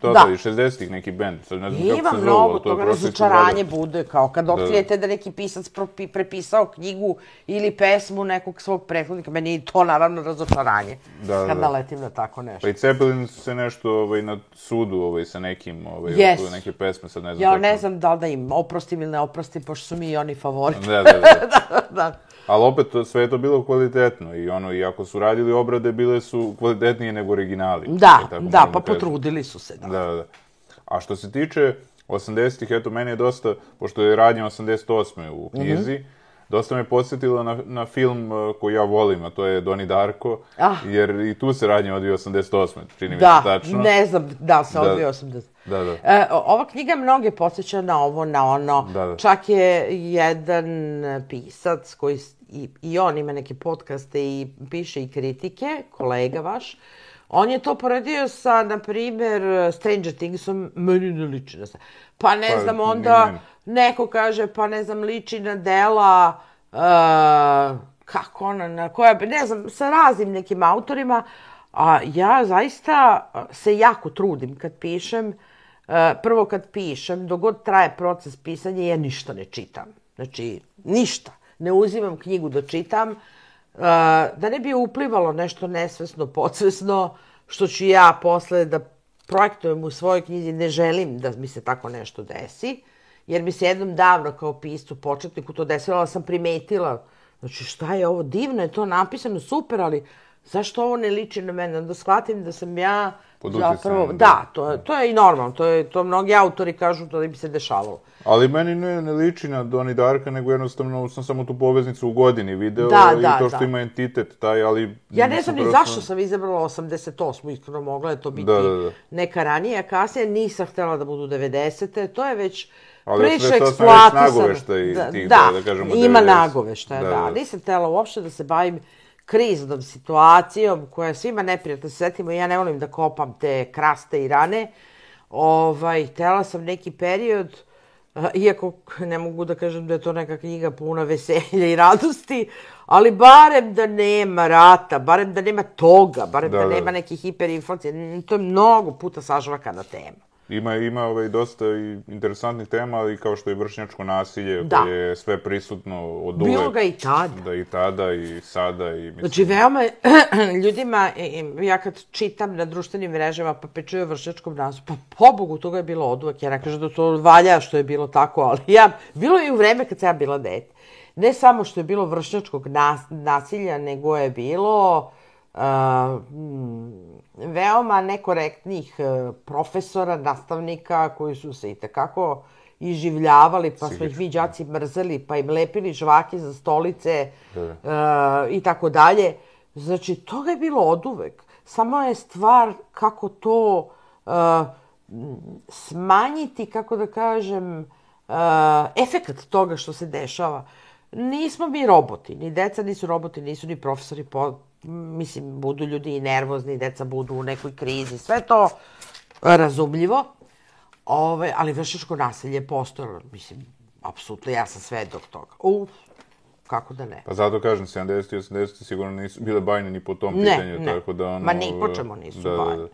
to, Da. da, i 60-ih neki. Sad ne znam kako Ima se zove, mnogo to toga, razočaranje bude, kao kad otkrijete da neki pisac propi, prepisao knjigu ili pesmu nekog svog prethodnika, meni je to naravno razočaranje. Da, kad da. naletim na tako nešto. Pa i Zeppelin su se nešto ovaj, na sudu ovaj, sa nekim, ovaj, Jesu. oko neke pesme, sad ne znam Ja tačno. ne znam da li da im oprostim ili ne oprostim, pošto su mi i oni favoriti. Da, da, da. da. Ali opet, sve je to bilo kvalitetno i ono, i ako su radili obrade, bile su kvalitetnije nego originali. Da, Tako da, pa kažem. potrudili su se. Da. Da, da, da. A što se tiče 80-ih, eto, meni je dosta, pošto je radnja 88. u Mhm. knjizi, dosta me podsjetilo na, na film uh, koji ja volim, a to je Doni Darko, Ah. jer i tu se radnja odvija 88. čini mi Da, se tačno. ne znam, da, se Da. odvija 80. Da, da. E, ova knjiga mnoge podsjeća na ovo, na ono. Da, da. Čak je jedan pisac koji i, i on ima neke podcaste i piše i kritike, kolega vaš. On je to poredio sa, na primer, Stranger Thingsom, meni ne liči na sve. Pa ne Pa, znam, onda meni. neko kaže, pa ne znam, liči na dela, uh, kako ona, na koja, ne znam, sa raznim nekim autorima, a ja zaista se jako trudim kad pišem, prvo kad pišem, dok god traje proces pisanja, ja ništa ne čitam. Znači, ništa. Ne uzimam knjigu da čitam, e, da ne bi uplivalo nešto nesvesno, podsvesno, što ću ja posle da projektujem u svojoj knjizi, ne želim da mi se tako nešto desi, jer mi se jednom davno kao piscu, početniku to desilo, ali sam primetila, znači šta je ovo, divno je to napisano, super, ali zašto ovo ne liči na mene? Onda shvatim da sam ja Pod zapravo, uticajem, da, da. to to je i normalno, to, je, to mnogi autori kažu to da bi se dešavalo. Ali meni ne, ne liči na Doni Darka, nego jednostavno sam samo tu poveznicu u godini video Da, i da, to što da. ima entitet taj, ali... Ja ne znam ni prosto- zašto sam izabrala 88. Iskreno mogla je to biti Da, da, da. neka ranije, kasnije nisam htjela da budu 90. To je već Ali prilično sve to sam već eksploatisano. nagoveštaj Da, tih, da, da- da kažemo, ima 90. nagoveštaja, da, Da, da. Nisam htjela uopšte da se bavim kriznom situacijom koja je svima neprijatna. Se setimo, ja ne volim da kopam te kraste i rane. Ovaj, htjela sam neki period, a, iako ne mogu da kažem da je to neka knjiga puna veselja i radosti, ali barem da nema rata, barem da nema toga, barem da, Da, da. nema neke hiperinflacije. Mm, To je mnogo puta sažvakana tema. Ima, ima ovaj, dosta i interesantnih tema, ali kao što je vršnjačko nasilje, Da. koje je sve prisutno od uvek. Bilo ga i tad. Da, i tada, i sada, i mislim... Znači, veoma ljudima, ja kad čitam na društvenim mrežama pa pečuju vršnjačkom nasilju, pa pobogu toga je bilo od uvek. Ja ne kažem da to valja što je bilo tako, ali ja, bilo je i u vreme kad sam ja bila dete. Ne samo što je bilo vršnjačkog nas, nasilja, nego je bilo mm, veoma nekorektnih e, profesora, nastavnika koji su se i tekako iživljavali, pa smo ih mi đaci mrzeli, pa im lepili žvake za stolice Da, e, i tako dalje. Znači, toga je bilo od uvek. Samo je stvar kako to m, smanjiti, kako da kažem, e, efekat toga što se dešava. Nismo mi roboti, ni deca nisu roboti, nisu ni profesori, po, mislim, budu ljudi i nervozni, deca budu u nekoj krizi, sve to razumljivo, Ove, ali vršnjačko nasilje je postojalo, mislim, apsolutno, ja sam svedok toga. Uf, kako da ne. Pa zato kažem, 70 i 80 sigurno nisu bile bajne ni po tom Ne, pitanju, ne. tako da ono... Ma ni po čemu nisu da, da, da. bajne.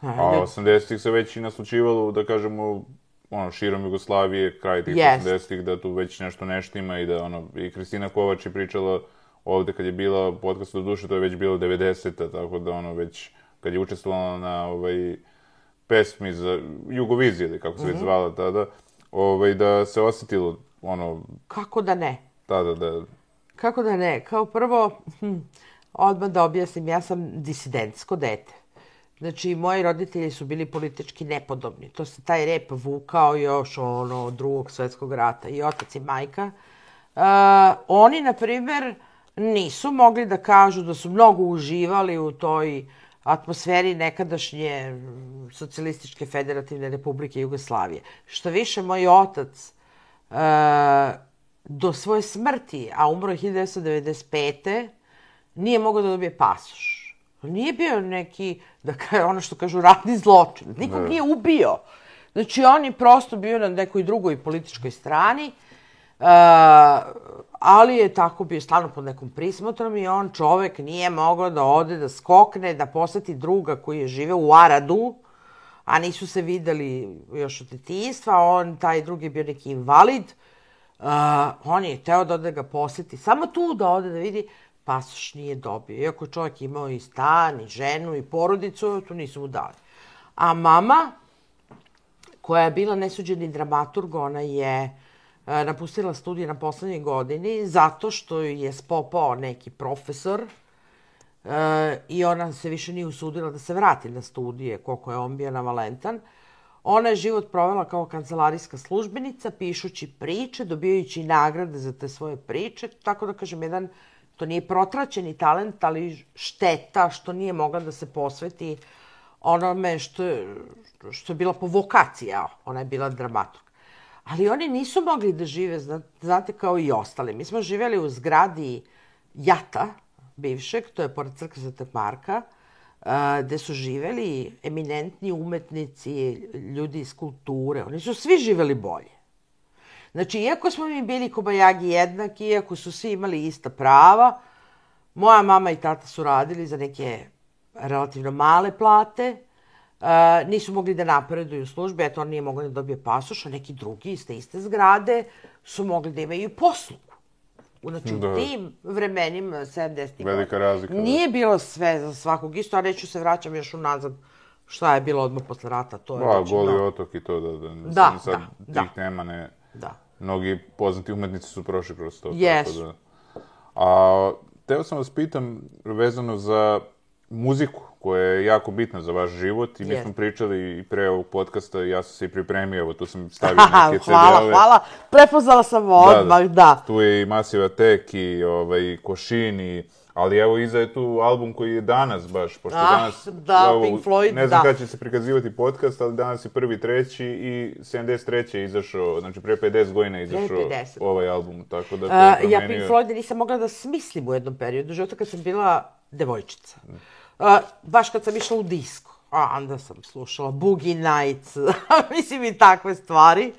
A 80-ih se već i naslučivalo, da kažemo, ono, širom Jugoslavije, kraj tih Jest. 80-ih, da tu već nešto ne štima i da, ono, i Kristina Kovač je pričala ovde kad je bila podcast do duše, to je već bilo 90-a, tako da, ono, već kad je učestvovala na, ovaj, pesmi za Jugovizije, ili kako se Mhm. već zvala tada, ovaj, da se osetilo, ono, Kako da ne? tada da, Kako da ne? Kao prvo, hm, odmah da objasnim, ja sam disidentsko dete. Znači, moji roditelji su bili politički nepodobni. To se taj rep vukao još ono, od drugog svetskog rata. I otac i majka. Uh, oni, na primer, nisu mogli da kažu da su mnogo uživali u toj atmosferi nekadašnje mm, socijalističke federativne republike Jugoslavije. Što više, moj otac uh, do svoje smrti, a umro je 1995. nije mogao da dobije pasoš. Nije bio neki, da kaže, ono što kažu, ratni zločin. Nikog Da. nije ubio. Znači, on je prosto bio na nekoj drugoj političkoj strani, uh, ali je tako bio stalno pod nekom prismotrom i on čovek nije mogao da ode, da skokne, da poseti druga koji je živeo u Aradu, a nisu se videli još od detinjstva, on, taj drugi je bio neki invalid, uh, on je teo da ode da ga poseti, samo tu da ode da vidi, pasoš nije dobio. Iako je čovjek imao i stan, i ženu, i porodicu, to nisu mu dali. A mama, koja je bila nesuđeni dramaturg, ona je napustila studije na poslednjoj godini zato što ju je spopao neki profesor e, i ona se više nije usudila da se vrati na studije koliko je on bio navalentan. Ona je život provela kao kancelarijska službenica, pišući priče, dobijajući nagrade za te svoje priče, tako da kažem, jedan, to nije protraćeni talent, ali šteta što nije mogla da se posveti onome što što je bila po vokaciji, ja, ona je bila dramaturg. Ali oni nisu mogli da žive, znate, kao i ostali. Mi smo živjeli u zgradi Jata, bivšeg, to je pored crkve Svetog Marka, gde su živeli eminentni umetnici, ljudi iz kulture. Oni su svi živeli bolje. Znači, iako smo mi bili kobajagi jednaki, iako su svi imali ista prava, moja mama i tata su radili za neke relativno male plate, Uh, nisu mogli da napreduju u službi, eto on nije mogao da dobije pasoš, a neki drugi iz te iste zgrade su mogli da imaju poslugu. Znači, da. u tim vremenima, 70. Velika razlika. Da. Nije bilo sve za svakog isto, a neću se vraćam još unazad šta je bilo odmah posle rata. To je da, znači, Goli da. otok i to, da, da, da, sad da, tih da. tema ne... Da. Mnogi poznati umetnici su prošli kroz to. Jesu. Tako da. A, teo sam vas pitam vezano za muziku koja je jako bitna za vaš život i mi yes. smo pričali i pre ovog podcasta i ja sam se i pripremio, evo tu sam stavio neke CD-ove. hvala, hvala, prepoznala sam odmah, da, da. da. Tu je i Massive Attack i ovaj, Košin i Ali evo, iza je tu album koji je danas baš, pošto ah, danas... Da, evo, Pink Floyd, Ne znam da. kada će se prikazivati podcast, ali danas je prvi treći i 73. je izašao, znači pre 50 godina je izašao 50. ovaj album, tako da... Uh, ja Pink Floyd nisam mogla da smislim u jednom periodu života kad sam bila devojčica. Uh, baš kad sam išla u disko. A onda sam slušala Boogie Nights, mislim i takve stvari.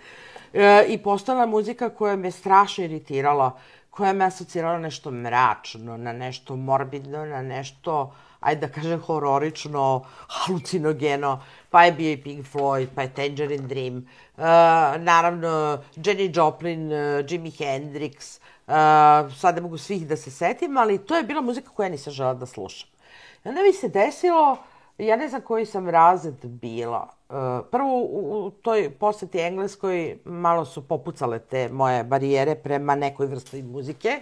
E, I postala muzika koja me strašno iritirala, koja me asocirala nešto mračno, na nešto morbidno, na nešto, ajde da kažem, hororično, halucinogeno. Pa je bio i Pink Floyd, pa je Tangerine Dream. Uh, naravno, Jenny Joplin, uh, Jimi Hendrix. Uh, sad ne mogu svih da se setim, ali to je bila muzika koja nisam žela da slušam. Onda mi se desilo, ja ne znam koji sam razred bila. Uh, prvo, u toj poseti Engleskoj malo su popucale te moje barijere prema nekoj vrsti muzike,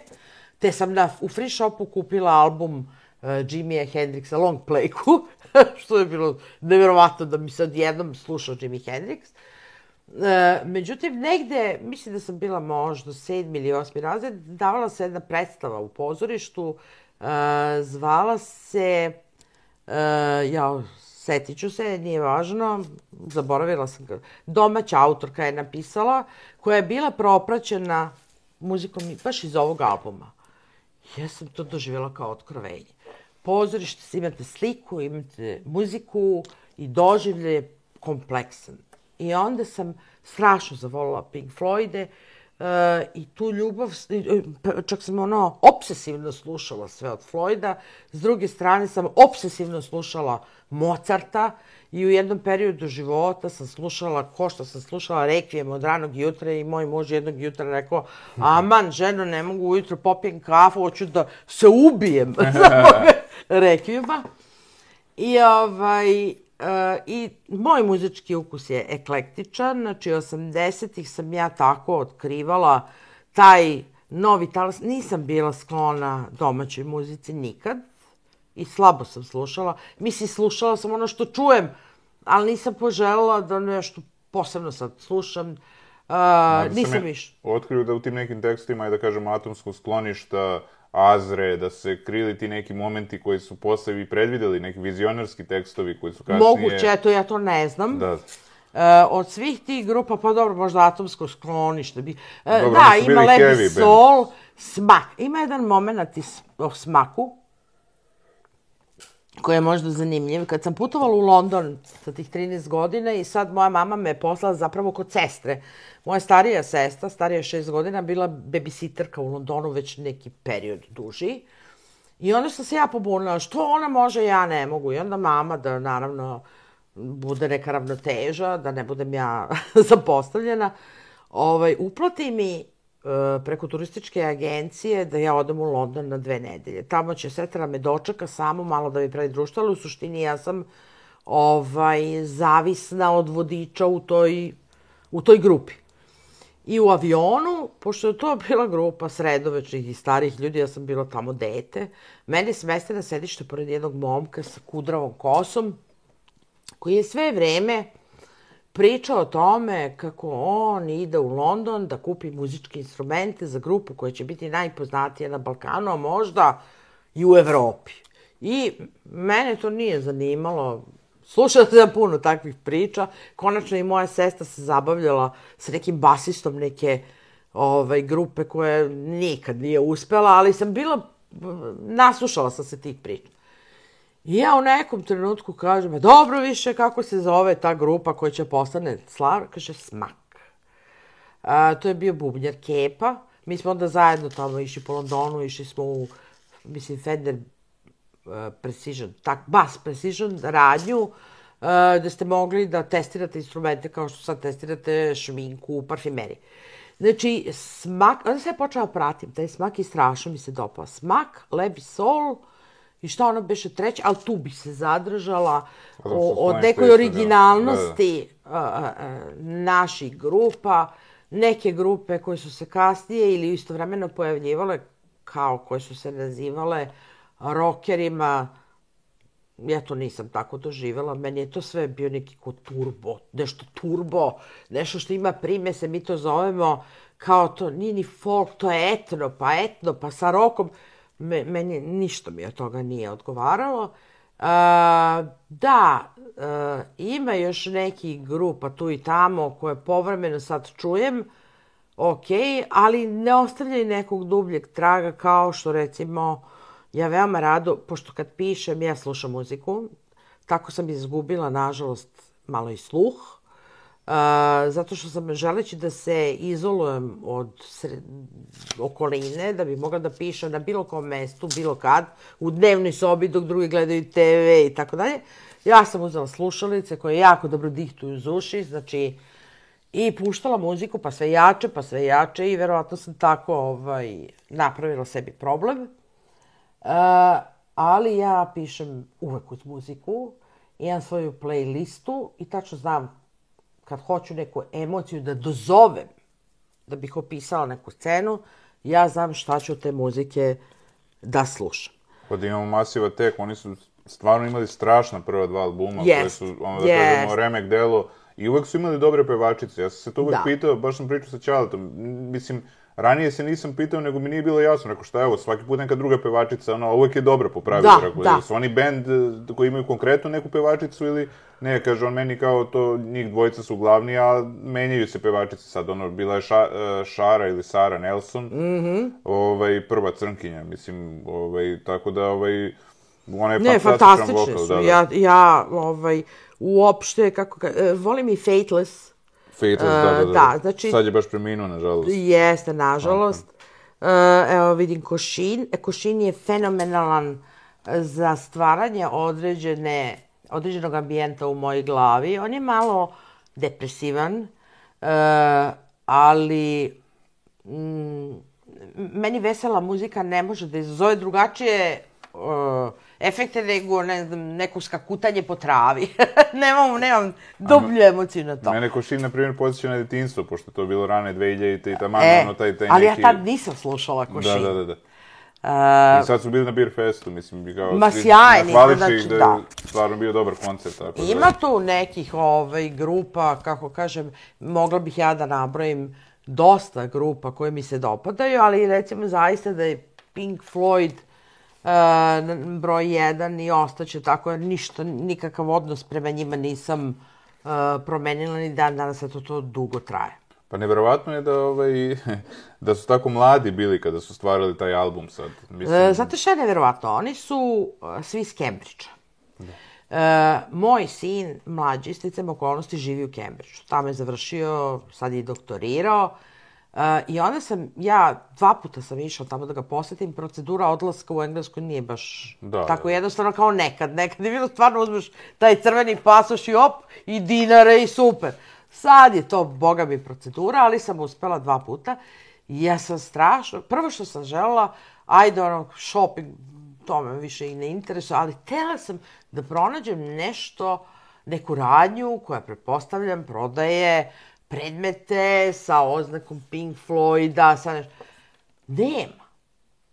te sam na, u free shopu kupila album uh, Jimmy'a Hendrixa Long Playku, što je bilo nevjerovatno da mi se odjednom slušao Jimi Hendrix. E, međutim, negde, mislim da sam bila možda sedmi ili osmi razred, davala se jedna predstava u pozorištu, zvala se, e, ja, setit ću se, nije važno, zaboravila sam ga, domaća autorka je napisala, koja je bila propraćena muzikom baš iz ovog albuma. Ja sam to doživjela kao otkrovenje. Pozorište, imate sliku, imate muziku i doživlje kompleksan. I onda sam strašno zavolila Pink Floyde uh, i tu ljubav, čak sam ono, obsesivno slušala sve od Floyda, s druge strane sam obsesivno slušala Mozarta i u jednom periodu života sam slušala, ko što sam slušala Requiem od ranog jutra i moj muž jednog jutra rekao, aman, ženo, ne mogu ujutro popijem kafu, hoću da se ubijem za Requiema. I ovaj, Uh, I moj muzički ukus je eklektičan, znači 80-ih sam ja tako otkrivala taj novi talas. Nisam bila sklona domaćoj muzici nikad i slabo sam slušala. Mislim, slušala sam ono što čujem, ali nisam poželjela da nešto posebno sad slušam. Uh, nisam više. Otkrio da u tim nekim tekstima je da kažem atomskog skloništa, Azre, da se krili ti neki momenti koji su posle i predvideli, neki vizionarski tekstovi koji su kasnije... Moguće, eto, ja to ne znam. Da. E, od svih tih grupa, pa dobro, možda atomsko sklonište bi... E, dobro, da, ima Levi Sol, Smak. Ima jedan moment o Smaku, koji je možda zanimljiv. Kad sam putovala u London sa tih 13 godina i sad moja mama me poslala zapravo kod sestre. Moja starija sestra, starija 6 godina, bila babysitterka u Londonu već neki period duži. I onda sam se ja pobunila, što ona može, ja ne mogu. I onda mama, da naravno bude neka ravnoteža, da ne budem ja zapostavljena, ovaj, uplati mi preko turističke agencije da ja odem u London na dve nedelje. Tamo će sestra me dočeka samo malo da mi pravi društvo, ali u suštini ja sam ovaj, zavisna od vodiča u toj, u toj grupi. I u avionu, pošto je to bila grupa sredovečnih i starih ljudi, ja sam bila tamo dete, mene smeste na sedište pored jednog momka sa kudravom kosom, koji je sve vreme pričao o tome kako on ide u London da kupi muzičke instrumente za grupu koja će biti najpoznatija na Balkanu, a možda i u Evropi. I mene to nije zanimalo. Slušala sam puno takvih priča. Konačno i moja sesta se zabavljala sa nekim basistom neke ovaj, grupe koje nikad nije uspela, ali sam bila, naslušala sam se tih priča. I ja u nekom trenutku kažem, dobro više kako se zove ta grupa koja će postane slav, kaže Smak. A, to je bio bubnjar Kepa. Mi smo onda zajedno tamo išli po Londonu, išli smo u, mislim, Fender uh, Precision, tak, Bass Precision radnju, da ste mogli da testirate instrumente kao što sad testirate šminku, parfimeri. Znači, smak, onda se ja počela pratim, taj smak i strašno mi se dopao. Smak, Lebi Soul, uh, I šta ona beše treća, ali tu bi se zadržala o, od nekoj originalnosti da, da. Naših grupa, neke grupe koje su se kasnije ili istovremeno pojavljivale kao koje su se nazivale rokerima, ja to nisam tako doživjela, meni je to sve bio neki ko turbo, nešto turbo, nešto što ima primese, mi to zovemo kao to, nije ni folk, to je etno, pa etno, pa sa rokom, me, meni ništa mi od toga nije odgovaralo. A, da, a, ima još neki grupa tu i tamo koje povremeno sad čujem, ok, ali ne ostavljaju nekog dubljeg traga kao što recimo ja veoma rado, pošto kad pišem ja slušam muziku, tako sam izgubila nažalost malo i sluh, Uh, zato što sam želeći da se izolujem od sred... okoline, da bi mogla da pišem na bilo kom mestu, bilo kad, u dnevnoj sobi dok drugi gledaju TV i tako dalje. Ja sam uzela slušalice koje jako dobro dihtuju uz uši, znači i puštala muziku pa sve jače, pa sve jače i verovatno sam tako ovaj, napravila sebi problem. Uh, ali ja pišem uvek uz muziku, imam svoju playlistu i tačno znam kad hoću neku emociju da dozovem, da bih opisala neku scenu, ja znam šta ću te muzike da slušam. Pa da imamo Masiva Tek, oni su stvarno imali strašna prva dva albuma, yes. koje su, ono da yes. kažemo, remek delo, i uvek su imali dobre pevačice. Ja sam se to uvek da. pitao, baš sam pričao sa Čaletom, mislim, Ranije se nisam pitao, nego mi nije bilo jasno. Rekao, šta evo, svaki put neka druga pevačica, ono, uvek je dobra po pravilu. Da, Rekao, da. Su oni bend eh, koji imaju konkretno neku pevačicu ili ne, kaže on meni kao to, njih dvojica su glavni, a menjaju se pevačice sad, ono, bila je ša, eh, Šara ili Sara Nelson, mm -hmm. ovaj, prva crnkinja, mislim, ovaj, tako da, ovaj, ona je ne, fantastičan vokal. Da, da. Ja, ja, ovaj, uopšte, kako ka, eh, volim i Fateless, Fetus, da, da, da. da znači, Sad je baš preminuo, nažalost. Jeste, nažalost. Uh, evo vidim Košin. E, Košin je fenomenalan za stvaranje određene, određenog ambijenta u mojoj glavi. On je malo depresivan, uh, ali mm, meni vesela muzika ne može da izazove drugačije uh, efekte nego ne znam, neko skakutanje po travi. nemam, nemam dublju emociju na to. Mene Košin, na primjer, posjeća na detinstvo, pošto to bilo rane 2000 i tamo, e, ono, taj, taj ali neki... ja tad nisam slušala Košin. Da, da, da. da. Uh, I sad su bili na Beer Festu, mislim, bi kao... Ma sjajni, znači, da, da. stvarno bio dobar koncert, tako da- Ima da... tu nekih ovaj, grupa, kako kažem, mogla bih ja da nabrojim dosta grupa koje mi se dopadaju, ali recimo zaista da je Pink Floyd broj jedan i ostaće tako, jer ništa, nikakav odnos prema njima nisam uh, promenila ni dan danas, to to dugo traje. Pa neverovatno je da, ovaj, da su tako mladi bili kada su stvarali taj album sad. Mislim... E, znate šta je neverovatno? Oni su uh, svi iz Cambridgea. Da. E, moj sin, mlađi, sticam okolnosti, živi u Cambridgeu. Tamo je završio, sad je doktorirao. Uh, I onda sam, ja dva puta sam išla tamo da ga posetim, procedura odlaska u Englesku nije baš da, tako da. jednostavno kao nekad. Nekad je bilo stvarno uzmeš taj crveni pasoš i op, i dinare i super. Sad je to, boga mi, procedura, ali sam uspela dva puta. I ja sam strašno, prvo što sam želela, ajde ono, shopping, to me više i ne interesuje, ali tela sam da pronađem nešto, neku radnju koja, pretpostavljam, prodaje predmete sa oznakom Pink Floyda, sa nešto. Nema.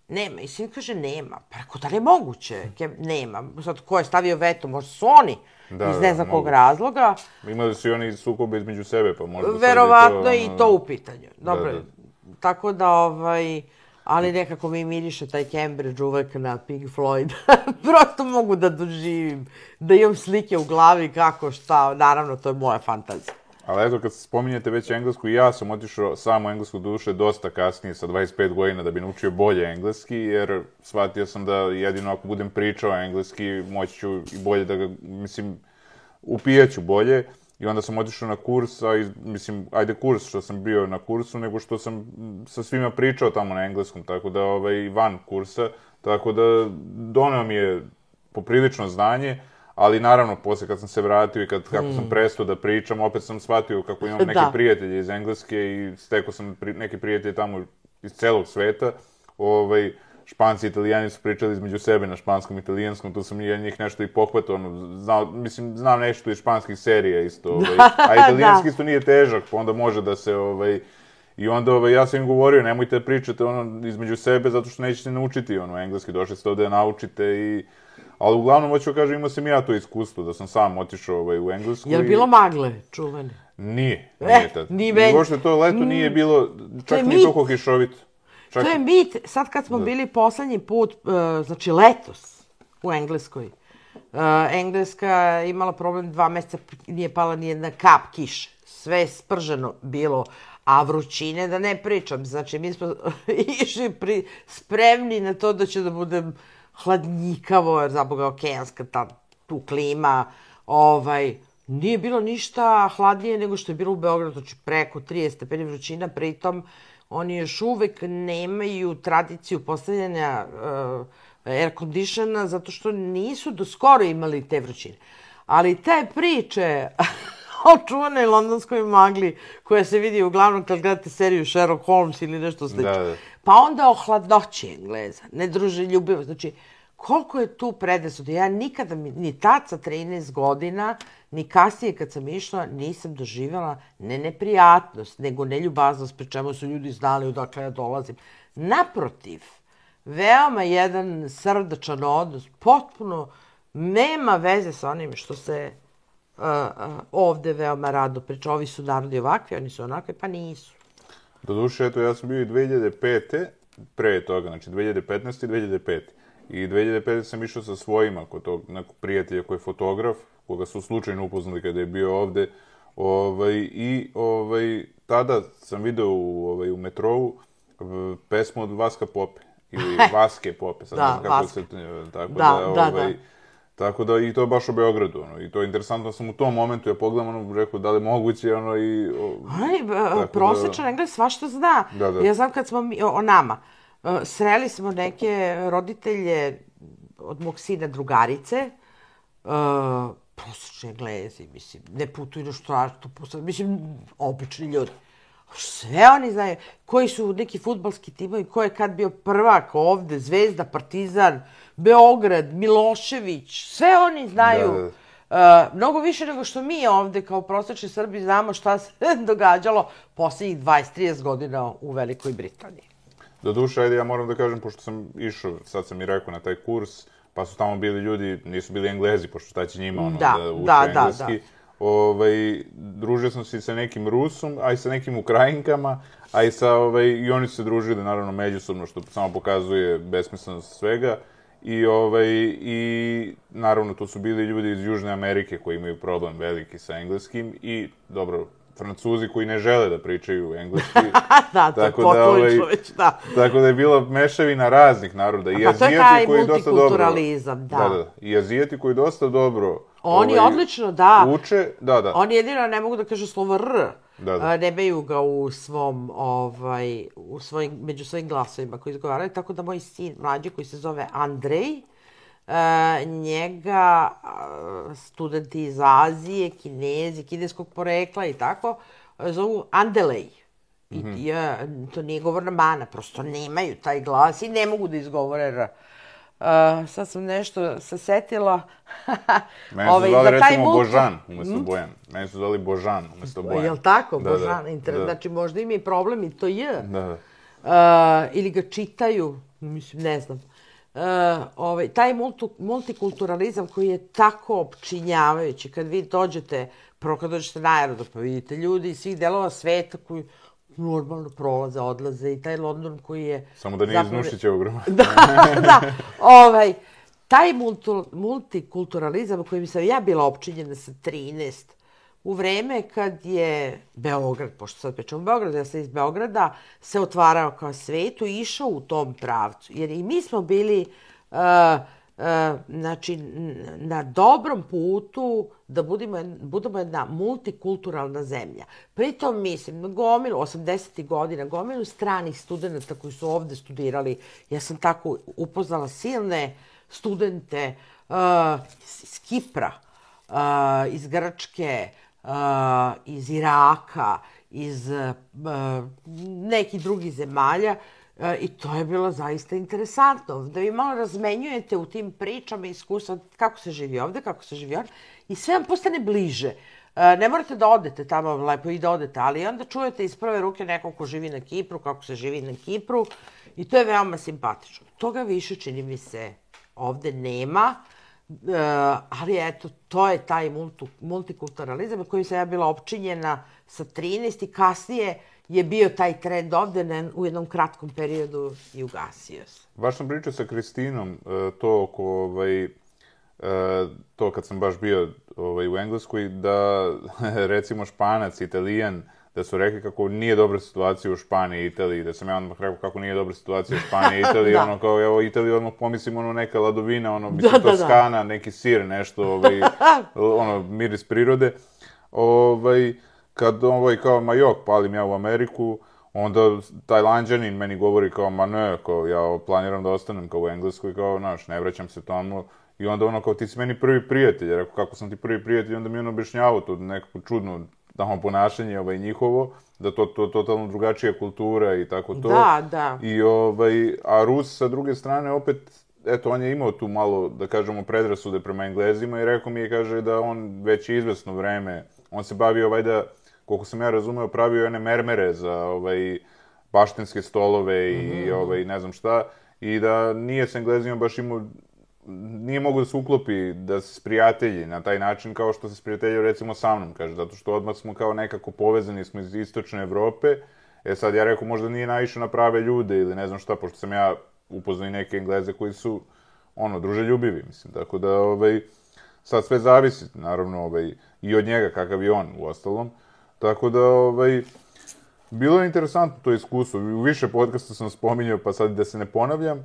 nema. I sin kaže, nema. Pa rekao, da li je moguće? Nema. Sad, ko je stavio veto? Možda su oni. Da, iz ne da, znam kog razloga. Imali su i oni sukobe između sebe, pa možda Verovatno je i ono- to u pitanju. Dobro, Da, da. tako da, ovaj, ali nekako mi miriše taj Cambridge uvek na Pink Floyd. Prosto mogu da doživim, da imam slike u glavi kako, šta, naravno, to je moja fantazija. Ali eto, kad spominjete već englesku, ja sam otišao sam u englesku duše dosta kasnije, sa 25 godina, da bi naučio bolje engleski, jer shvatio sam da jedino ako budem pričao engleski, moći ću i bolje da ga, mislim, upijaću bolje. I onda sam otišao na kurs, a iz, mislim, ajde kurs što sam bio na kursu, nego što sam sa svima pričao tamo na engleskom, tako da, ovaj, van kursa, tako da doneo mi je poprilično znanje, ali naravno, posle kad sam se vratio i kad, kako sam prestao da pričam, opet sam shvatio kako imam neke Da. prijatelje iz Engleske i stekao sam pri, neke prijatelje tamo iz celog sveta. Ovaj, Španci i Italijani su pričali između sebe na španskom i italijanskom, tu sam ja njih nešto i pohvatao, ono, znao, mislim, znam nešto iz španskih serija isto, ovaj, a italijanski Da. isto nije težak, pa onda može da se, ovaj, I onda ovaj, ja sam im govorio, nemojte da pričate ono između sebe, zato što nećete naučiti ono engleski, došli ste ovde da naučite i... Ali uglavnom, hoću da kažem, imao sam ja to iskustvo, da sam sam otišao ovaj, u englesku. Je li i- bilo magle čuvene? Nije, Eh, nije tad. ni meni. uopšte to leto nije bilo, čak je nije mit. toliko kišovito. Čak, To je mit. Sad kad smo bili poslednji put, e, znači letos u Engleskoj, e, Engleska je imala problem dva meseca, nije pala ni jedna kap kiše. Sve je sprženo bilo, a vrućine da ne pričam. Znači, mi smo išli pri, spremni na to da će da bude hladnjikavo, jer za Boga okeanska ta, tu klima, ovaj, nije bilo ništa hladnije nego što je bilo u Beogradu, znači preko 30 stepeni vrućina, pritom oni još uvek nemaju tradiciju postavljanja uh, air conditiona zato što nisu do skoro imali te vrućine. Ali te priče o čuvanoj londonskoj magli koja se vidi uglavnom kad gledate seriju Sherlock Holmes ili nešto slično. Da, da. Pa onda o hladnoći Engleza, ne druže ljubivo. Znači, koliko je tu predrasuda. Ja nikada, ni tad sa 13 godina, ni kasnije kad sam išla, nisam doživjela ne neprijatnost, nego neljubaznost, pri čemu su ljudi znali odakle ja dolazim. Naprotiv, veoma jedan srdačan odnos, potpuno nema veze sa onim što se uh, uh, ovde veoma rado priča. Ovi su narodi ovakvi, oni su onakvi, pa nisu. Doduše, eto, ja sam bio i 2005. pre toga, znači 2015. i 2005. I 2005. sam išao sa svojima kod tog nekog prijatelja koji je fotograf, koga su slučajno upoznali kada je bio ovde. Ovaj, I ovaj, tada sam video u, ovaj, u metrovu pesmu od Vaska Pope. Ili Vaske Pope, sad Da, ne znam kako Vaska. se... Tako Da, da, da, ovaj, da. Tako da, i to baš u Beogradu, ono, i to je interesantno, sam u tom momentu, ja pogledam, ono, rekao, da li je moguće, ono, i... O, Aj, da- prosječan Engles svašta zna. Da, da. Ja znam kad smo mi, o, o nama, e, sreli smo neke roditelje od mog sina drugarice, uh, prosječni Englezi, mislim, ne putuju na posle, mislim, obični ljudi. Sve oni znaju, koji su neki futbalski timovi, ko je kad bio prvak ovde, Zvezda, Partizan, Beograd, Milošević, sve oni znaju. Da, da. Uh, mnogo više nego što mi ovde kao prosječni Srbi znamo šta se događalo poslednjih 20-30 godina u Velikoj Britaniji. Do duše, ajde, ja moram da kažem, pošto sam išao, sad sam i rekao na taj kurs, pa su tamo bili ljudi, nisu bili englezi, pošto šta će njima, ono, Da, da, uče da, da, engleski. Ovaj, družio sam se i sa nekim Rusom, a i sa nekim Ukrajinkama, a i sa, ovaj, i oni su se družili, naravno, međusobno, što samo pokazuje besmislenost svega. I, ovaj, I, naravno, to su bili ljudi iz Južne Amerike koji imaju problem veliki sa engleskim i, dobro, Francuzi koji ne žele da pričaju engleski. da, to Tako da, ovaj, posledično već, da. Tako da je bila mešavina raznih naroda. I Pa to je taj koji dosta dobro... multikulturalizam, da. Da, da. I Azijati koji dosta dobro... Oni ovaj, odlično, da. Uče, da, da. Oni jedino ne mogu da kažu slovo R. Da, da. Nemaju ga u svom, ovaj, u svojim, među svojim glasovima koji izgovaraju, tako da moj sin mlađi koji se zove Andrej, e, njega a, studenti iz Azije, kinezi, kineskog porekla i tako, zovu Andelej. I, Mhm. ja, to nije govorna mana, prosto nemaju taj glas i ne mogu da izgovore R. Uh, sad sam nešto se setila. Mene su zvali, za taj recimo, multi- Božan umesto Bojan. Mene su zvali Božan umesto Bojan. Jel tako, Da, Božan? da, Inter... da. Znači, možda ima i problem i to je. Da, da. ili ga čitaju, mislim, ne znam. Uh, ovaj, taj multu, multikulturalizam koji je tako opčinjavajući, kad vi dođete, prvo kad dođete na aerodor, pa vidite ljudi iz svih delova sveta koji normalno prolaze, odlaze i taj London koji je... Samo da nije zapravo... iz Nušićevog da, da, ovaj, taj multu, multikulturalizam kojim sam ja bila opčinjena sa 13, u vreme kad je Beograd, pošto sad pričam Beograd, ja sam iz Beograda, se otvarao kao svetu i išao u tom pravcu. Jer i mi smo bili uh, znači, na dobrom putu da budemo, budemo jedna multikulturalna zemlja. Pritom mislim, gomilu, 80. godina, gomilu stranih studenta koji su ovde studirali, ja sam tako upoznala silne studente uh, iz Kipra, uh, iz Grčke, uh, iz Iraka, iz uh, nekih drugih zemalja uh, i to je bilo zaista interesantno. Da vi malo razmenjujete u tim pričama iskustva kako se živi ovde, kako se živi ovde i sve vam postane bliže. Uh, ne morate da odete tamo lepo i da odete, ali onda čujete iz prve ruke nekog ko živi na Kipru, kako se živi na Kipru i to je veoma simpatično. Toga više, čini mi se, ovde nema. E, ali eto, to je taj multikulturalizam koji sam ja bila opčinjena sa 13 i kasnije je bio taj trend ovde ne, u jednom kratkom periodu i ugasio se. Baš sam pričao sa Kristinom e, to oko ovaj, e, to kad sam baš bio ovaj, u Engleskoj, da recimo španac, italijan, da su rekli kako nije dobra situacija u Španiji i Italiji, da sam ja odmah rekao kako nije dobra situacija u Španiji i Italiji, da. ono kao, evo, Italija odmah pomislim, ono, neka ladovina, ono, mislim, da, da, Toskana, da. neki sir, nešto, ovaj, ono, miris prirode. Ovaj, kad, ovaj, kao, ma jok, palim ja u Ameriku, onda tajlanđanin meni govori kao, ma ne, kao, ja planiram da ostanem kao u Engleskoj, kao, znaš, ne vraćam se tamo, I onda ono kao ti si meni prvi prijatelj, rekao kako sam ti prvi prijatelj, onda mi on objašnjavao to nekako čudno tamo ponašanje ovaj njihovo, da to to totalno drugačija kultura i tako to. Da, da. I ovaj a Rus sa druge strane opet eto on je imao tu malo da kažemo predrasude prema Englezima i rekao mi je kaže da on već izvesno vreme on se bavio ovaj da koliko sam ja razumeo pravio one mermere za ovaj baštenske stolove i mm -hmm. ovaj ne znam šta i da nije sa Englezima baš imao nije mogu da se uklopi, da se sprijatelji na taj način kao što se sprijateljio recimo sa mnom, kaže, zato što odmah smo kao nekako povezani smo iz istočne Evrope, e sad ja rekao možda nije naišao na prave ljude ili ne znam šta, pošto sam ja upoznao i neke Engleze koji su, ono, druželjubivi, mislim, tako da, ovaj, sad sve zavisi, naravno, ovaj, i od njega, kakav je on, u ostalom, tako da, ovaj, bilo je interesantno to iskustvo, u više podcasta sam spominjao, pa sad da se ne ponavljam,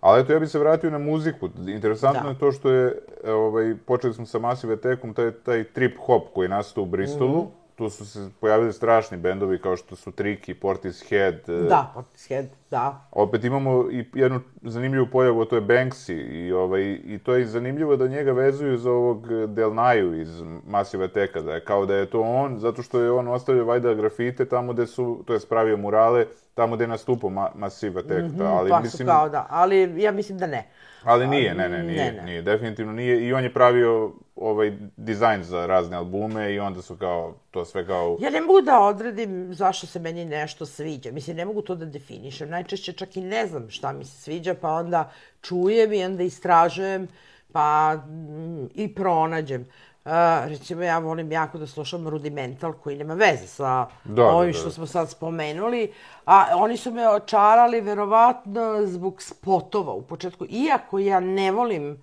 Ali eto, ja bih se vratio na muziku. Interesantno da. je to što je, ovaj, počeli smo sa Massive Attackom, taj, taj trip hop koji je nastao u Bristolu. Mm -hmm tu su se pojavili strašni bendovi kao što su Triki, Portishead. E, da, Portishead, da. Opet imamo i jednu zanimljivu pojavu, to je Banksy. I, ovaj, I to je zanimljivo da njega vezuju za ovog Del Naju iz Massive Attacka, da je kao da je to on, zato što je on ostavio vajda grafite tamo gde su, to je spravio murale, tamo gde je nastupao ma Massive Attack. Mm -hmm, ali, pa mislim, kao da, ali ja mislim da ne. Ali nije, ne, ne, nije, ne, ne. nije, definitivno nije. I on je pravio ovaj dizajn za razne albume i onda su kao, to sve kao... Ja ne mogu da odredim zašto se meni nešto sviđa. Mislim, ne mogu to da definišem. Najčešće čak i ne znam šta mi se sviđa, pa onda čujem i onda istražujem, pa mm, i pronađem. Uh, recimo, ja volim jako da slušam Rudimental, koji nema veze sa da, da ovim da, da. što smo sad spomenuli, a oni su me očarali verovatno zbog spotova u početku, iako ja ne volim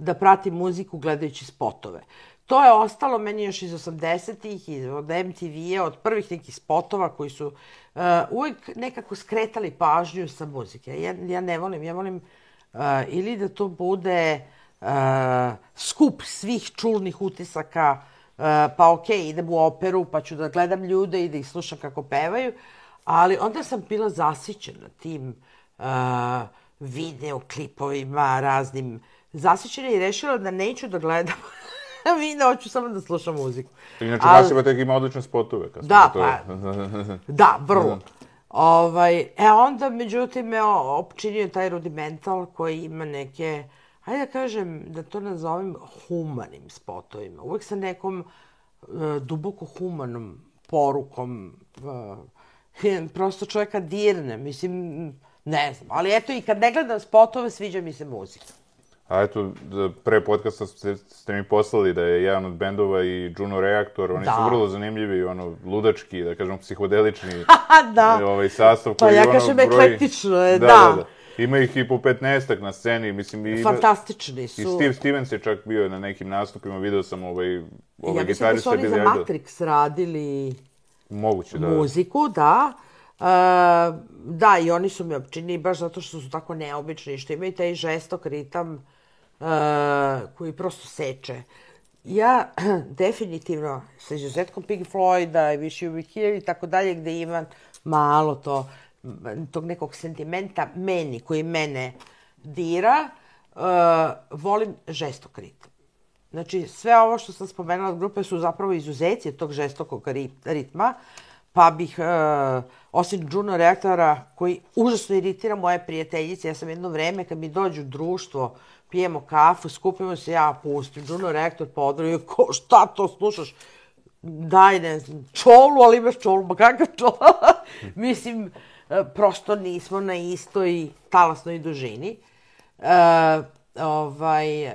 da pratim muziku gledajući spotove. To je ostalo meni još iz 80-ih, od MTV-a, od prvih nekih spotova koji su uh, uvek nekako skretali pažnju sa muzike. Ja, ja ne volim, ja volim uh, ili da to bude uh, skup svih čulnih utisaka, uh, pa ok, idem u operu, pa ću da gledam ljude i da ih slušam kako pevaju, ali onda sam bila zasićena tim uh, videoklipovima, raznim zasićena i rešila da neću da gledam video, hoću samo da slušam muziku. Inače, Ali... Masiva tek ima odlične spotove. Kad da, to... pa, da, vrlo. Ovaj, e onda, međutim, me opčinio taj rudimental koji ima neke, hajde da kažem, da to nazovem humanim spotovima. Uvek sa nekom uh, duboko humanom porukom uh, prosto čovjeka dirne, mislim, ne znam, ali eto i kad ne gledam spotove, sviđa mi se muzika. A eto, da, pre podcasta ste, ste mi poslali da je jedan od bendova i Juno Reaktor, oni Da. su vrlo zanimljivi, ono, ludački, da kažemo, psihodelični da. ovaj sastav Pa koji ja ono kažem broji- eklektično je, da. da. Da, da. Ima ih i po 15 na sceni, mislim, i ima... Fantastični I su. Steve Stevens je čak bio na nekim nastupima, video sam ovaj, ovaj ja mislim da gitarista su oni za. Matrix radili Moguće, da. da. muziku, da. E, da, i oni su mi općini baš zato što su tako neobični, što imaju taj žestok ritam koji prosto seče. Ja definitivno, sa izuzetkom Pink Floyda i Were Here i tako dalje, gde ima malo to, tog nekog sentimenta meni, koji mene dira, e, volim žestok ritam. Znači, sve ovo što sam spomenula od grupe su zapravo izuzeci tog žestokog ri- ritma, pa bih, e, osim Juno reaktora, koji užasno iritira moje prijateljice, ja sam jedno vreme kad mi dođu u društvo, pijemo kafu, skupimo se, ja pustim Juno reaktor po odru, ko, šta to slušaš? Daj, ne znam, čolu, ali imaš čolu, ma kakav čolu? Mislim, e, prosto nismo na istoj talasnoj dužini. E, ovaj,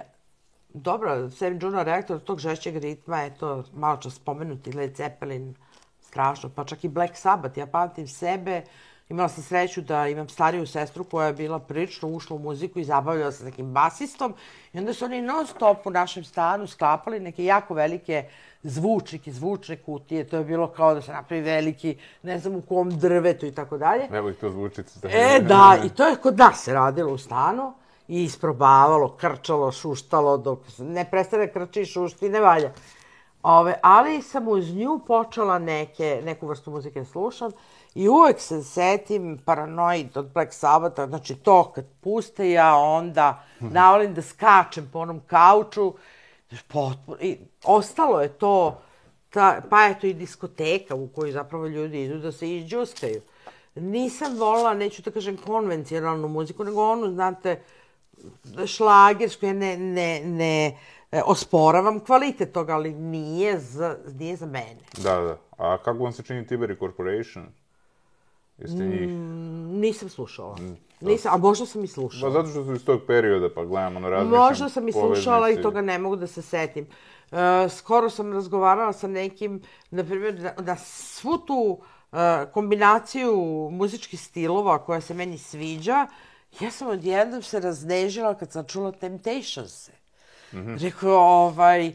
dobro, Seven Juno reaktor tog žešćeg ritma, eto, malo čas spomenuti Led Zeppelin, strašno, pa čak i Black Sabbath, ja pamtim sebe, imala sam sreću da imam stariju sestru koja je bila prilično ušla u muziku i zabavljala se nekim basistom i onda su oni non stop u našem stanu sklapali neke jako velike zvučnike, zvučne kutije, to je bilo kao da se napravi veliki, ne znam u kom drvetu i tako dalje. Evo ih to zvučice. E, da, i to je kod nas se radilo u stanu i isprobavalo, krčalo, šuštalo, dok ne prestane krči i šušti, ne valja. Ove, ali sam uz nju počela neke, neku vrstu muzike da slušam i uvek se setim Paranoid od Black Sabbatha, znači to kad puste ja onda navolim da skačem po onom kauču, potpuno, i ostalo je to, ta, pa je to i diskoteka u kojoj zapravo ljudi idu da se izđuskaju. Nisam volila, neću da kažem konvencionalnu muziku, nego onu, znate, šlagersku, ja ne, ne, ne e, osporavam kvalitet toga, ali nije za, nije za mene. Da, da. A kako vam se čini Tiberi Corporation? Jeste njih? Nisam slušala. Nisam, a možda sam i Pa slušala. zato što su iz tog perioda, pa gledam, ono, razmišljam. Možda sam i slušala i toga ne mogu da se setim. Uh, skoro sam razgovarala sa nekim, na primjer, da, da svu tu uh, kombinaciju muzičkih stilova koja se meni sviđa, ja sam odjednom se raznežila kad sam čula Temptations. Mm. -hmm. Rekao, ovaj,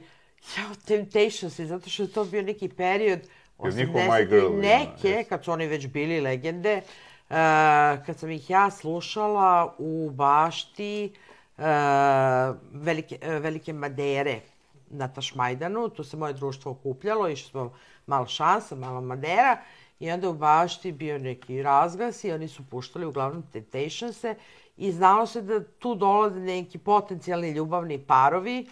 ja, Temptations, zato što je to bio neki period My 80 Girl i ima, neke, kad su oni već bili legende, uh, kad sam ih ja slušala u bašti uh, velike, uh, velike Madere na Tašmajdanu, tu se moje društvo okupljalo, išli smo malo šansa, malo Madera, i onda u bašti bio neki razglas i oni su puštali uglavnom Temptationse i znalo se da tu dolaze neki potencijalni ljubavni parovi,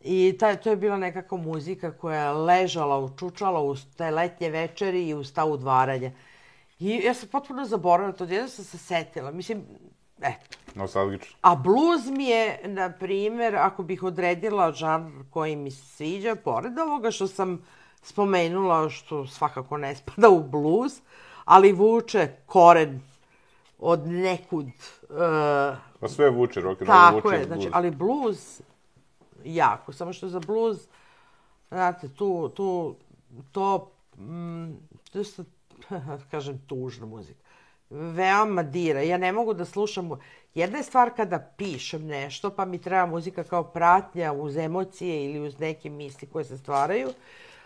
I taj, to je bila nekako muzika koja je ležala, učučala uz te letnje večeri i uz ta udvaranja. I ja sam potpuno zaboravila to, jedno sam se setila. Mislim, eto. Nostalgično. A blues mi je, na primer, ako bih odredila žanr koji mi se sviđa, pored ovoga što sam spomenula, što svakako ne spada u blues, ali vuče koren od nekud. Uh, Pa sve vuče, rock and roll tako vuče je, znači, ali blues jako, samo što za blues, znate, tu, tu, to, mm, to su, kažem, tužna muzika. Veoma dira. Ja ne mogu da slušam... Jedna je stvar kada pišem nešto, pa mi treba muzika kao pratnja uz emocije ili uz neke misli koje se stvaraju,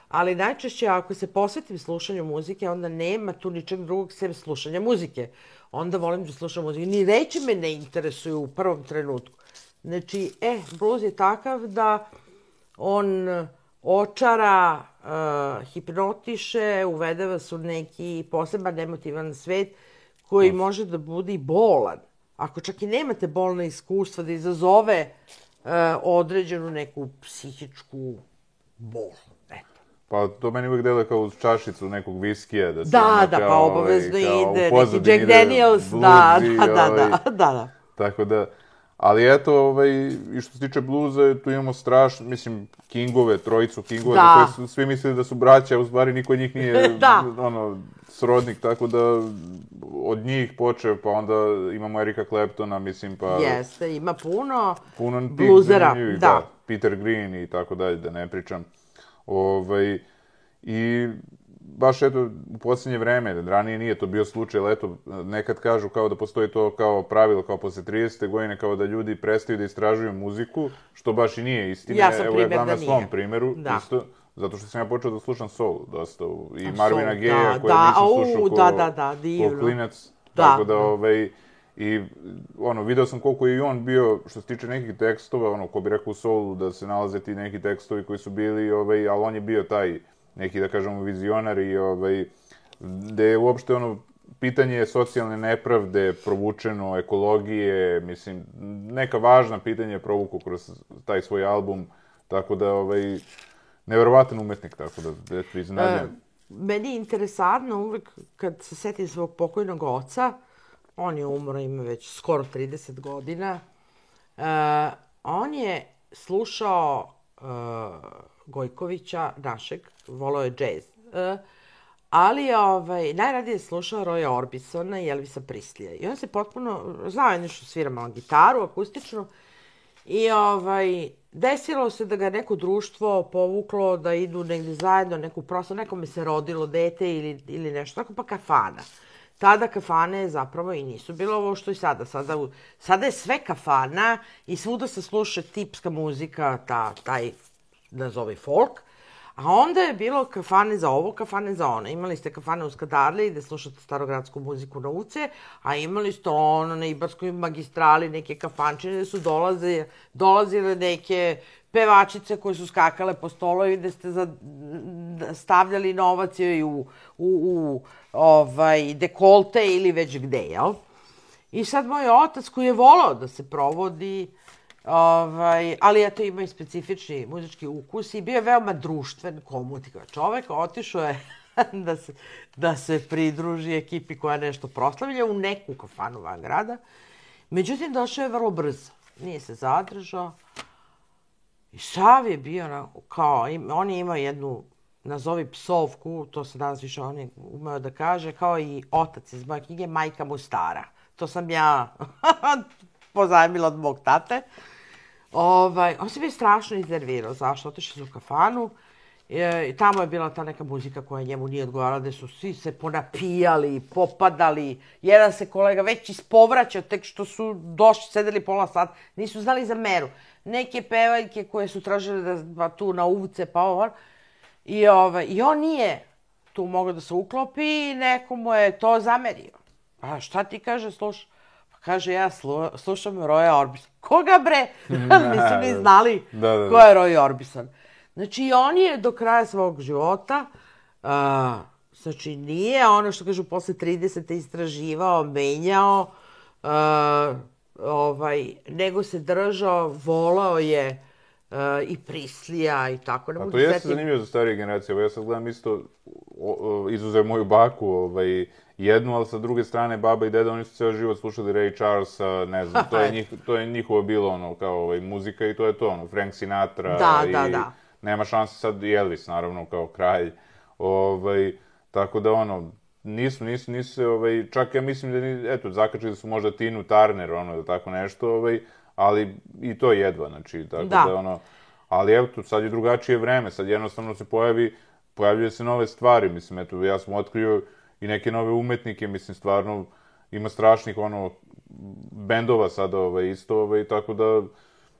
ali najčešće ako se posvetim slušanju muzike, onda nema tu ničeg drugog sem slušanja muzike. Onda volim da slušam muziku. Ni reči me ne interesuju u prvom trenutku. Znači, e, blues je takav da on očara, uh, hipnotiše, uvede vas u neki poseban emotivan svet koji može da bude i bolan. Ako čak i nemate bolne iskustva, da izazove uh, određenu neku psihičku bol. Pa to meni uvijek deluje kao uz čašicu nekog viskija. Da, se Da, da, kao, pa ovaj, obavezno u ide neki pozadini Jack ide Daniels, da, blues i, da, da, ovaj, da, da, da. Tako da, Ali eto, ovaj, i što se tiče bluza, tu imamo strašno, mislim, Kingove, trojicu Kingove, Da. da. koji su, svi mislili da su braća, a u stvari niko od njih nije, Da. ono, srodnik, tako da od njih počeo, pa onda imamo Erika Claptona, mislim, pa Jeste, ima puno. puno Bluzera, zanimljivih, da. Peter Green i tako dalje, da ne pričam. Ovaj, I baš eto, u posljednje vreme, ranije nije to bio slučaj, ali eto, nekad kažu kao da postoji to kao pravilo, kao posle 30. godine, kao da ljudi prestaju da istražuju muziku, što baš i nije istina. Ja sam Evo ja primer gledam da na svom nije. primjeru, Da. isto, zato što sam ja počeo da slušam soul dosta, i A Marvina Gaye-a, da, koje da, nisam slušao ko, da, da, da, ko divno. klinac, Da, tako da, da. ovaj, i ono, video sam koliko je i on bio, što se tiče nekih tekstova, ono, ko bi rekao u soulu, da se nalaze ti neki tekstovi koji su bili, ovaj, ali on je bio taj, neki, da kažemo, vizionar i, ovaj, gde je uopšte, ono, pitanje socijalne nepravde, provučeno, ekologije, mislim, neka važna pitanja je provuku kroz taj svoj album, tako da, ovaj, neverovatan umetnik, tako da, eto, iznenađujem. E, meni je interesantno uvek kad se setim svog pokojnog oca, on je umro, ima već skoro 30 godina, e, on je slušao e, Gojkovića, našeg, volao je džez, e, ali ovaj, najradije je slušao Roya Orbisona i Elvisa Prislija. I on se potpuno, znao je nešto svira malo gitaru, akustičnu, I ovaj, desilo se da ga neko društvo povuklo da idu negde zajedno, neku prosto, nekome se rodilo dete ili, ili nešto tako, pa kafana. Tada kafane zapravo i nisu bilo ovo što i sada. Sada, sada je sve kafana i svuda se sluša tipska muzika, ta, taj, nazovi folk. A onda je bilo kafane za ovo, kafane za ono. Imali ste kafane u Skadarli gde slušate starogradsku muziku na uce, a imali ste ono na Ibarskoj magistrali neke kafančine gde su dolaze, dolazile neke pevačice koje su skakale po stolovi gde ste za, stavljali novac i u, u, u ovaj, dekolte ili već gde, jel? I sad moj otac koji je volao da se provodi, ovaj, ali eto ima i specifični muzički ukus i bio je veoma društven, komutikava čovek, otišao je da se, da se pridruži ekipi koja nešto proslavlja u neku kafanu van grada. Međutim, došao je vrlo brzo. Nije se zadržao. I sav je bio na, kao, im, on je imao jednu, nazovi psovku, to se danas više on je umeo da kaže, kao i otac iz moje knjige, majka mu stara. To sam ja pozajmila od mog tate. Ovaj, on se bio strašno iznervirao. Zašto? Otišli su u kafanu. E, i tamo je bila ta neka muzika koja njemu nije odgovarala, gde su svi se ponapijali, popadali. Jedan se kolega već ispovraćao, tek što su došli, sedeli pola sata, nisu znali za meru. Neke pevaljke koje su tražile da pa, tu na uvce, pa ovo. I, ovaj, I on nije tu mogao da se uklopi i neko mu je to zamerio. Pa šta ti kaže, slušaj? Kaže, ja slu, slušam Roya Orbison. Koga bre? Nisu ni znali Da, da, da. ko je Roy Orbison. Znači, on je do kraja svog života, a, znači, nije ono što kažu posle 30. istraživao, menjao, a, ovaj, nego se držao, volao je a, i Prislija i tako. Ne A to da jeste zanimljivo za starije generacije. Evo, ja sad gledam isto, o, o, izuzev moju baku, ovaj, jednu, ali sa druge strane, baba i deda, oni su ceo život slušali Ray Charlesa, ne znam, to je, njih, to je njihovo bilo, ono, kao ovaj, muzika i to je to, ono, Frank Sinatra Da, i da, da. nema šanse sad i Elvis, naravno, kao kralj. Ovaj, tako da, ono, nisu, nisu, nisu se, ovaj, čak ja mislim da, ni, eto, zakačili su možda Tinu Turner, ono, da tako nešto, ovaj, ali i to jedva, znači, tako Da. da ono, ali evo tu, sad je drugačije vreme, sad jednostavno se pojavi, pojavljaju se nove stvari, mislim, eto, ja sam otkrio i neke nove umetnike, mislim, stvarno, ima strašnih, ono, bendova sada, ovaj, isto, ovaj, tako da,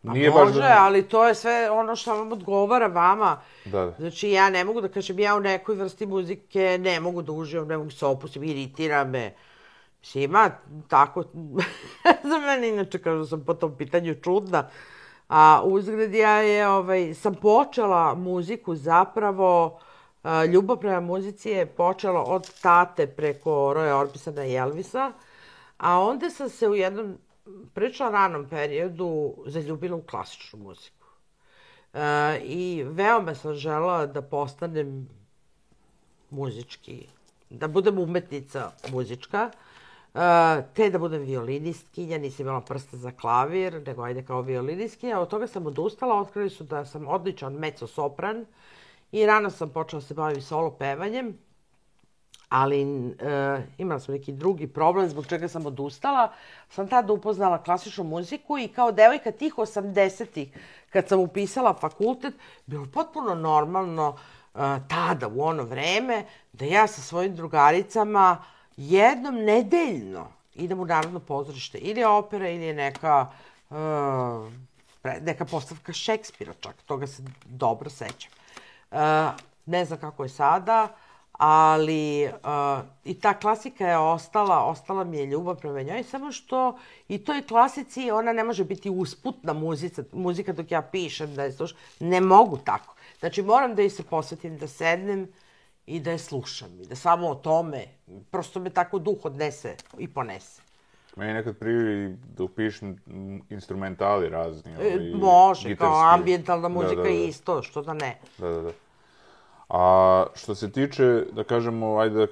nije baš... Može, da- ali to je sve ono što vam odgovara vama. Da, da. Znači, ja ne mogu da kažem, ja u nekoj vrsti muzike ne mogu da uživam, ne mogu se opustim, iritira me. Mislim, ima tako, za mene inače kažu sam po tom pitanju čudna, a uzgled ja je, ovaj, sam počela muziku zapravo, a, ljubav prema muzici je počela od tate preko Roya Orbisona i Elvisa, a onda sam se u jednom prilično ranom periodu zaljubila u klasičnu muziku. E, I veoma sam žela da postanem muzički, da budem umetnica muzička. te da budem violinistkinja, nisam imala prste za klavir, nego ajde kao violinistkinja. Od toga sam odustala, otkrili su da sam odličan mezzo-sopran i rano sam počela da se bavim solo pevanjem ali e, imala sam neki drugi problem zbog čega sam odustala. Sam tada upoznala klasičnu muziku i kao devojka tih 80-ih, kad sam upisala fakultet, bilo potpuno normalno e, tada, u ono vreme, da ja sa svojim drugaricama jednom nedeljno idem u Narodno pozorište. Ili je opera, ili je neka, e, neka postavka Šekspira čak. Toga se dobro sećam. E, ne znam kako je sada, ali uh, i ta klasika je ostala, ostala mi je ljubav prema njoj, samo što i toj klasici ona ne može biti usputna muzika, muzika dok ja pišem da je slušam. Ne mogu tako. Znači moram da joj se posvetim, da sednem i da je slušam i da samo o tome, prosto me tako duh odnese i ponese. Meni nekad prije da upišem instrumentali razni. E, ovaj, može, gitarski. kao ambientalna muzika da, da, da. isto, što da ne. Da, da, da. A što se tiče, da kažemo, ajde,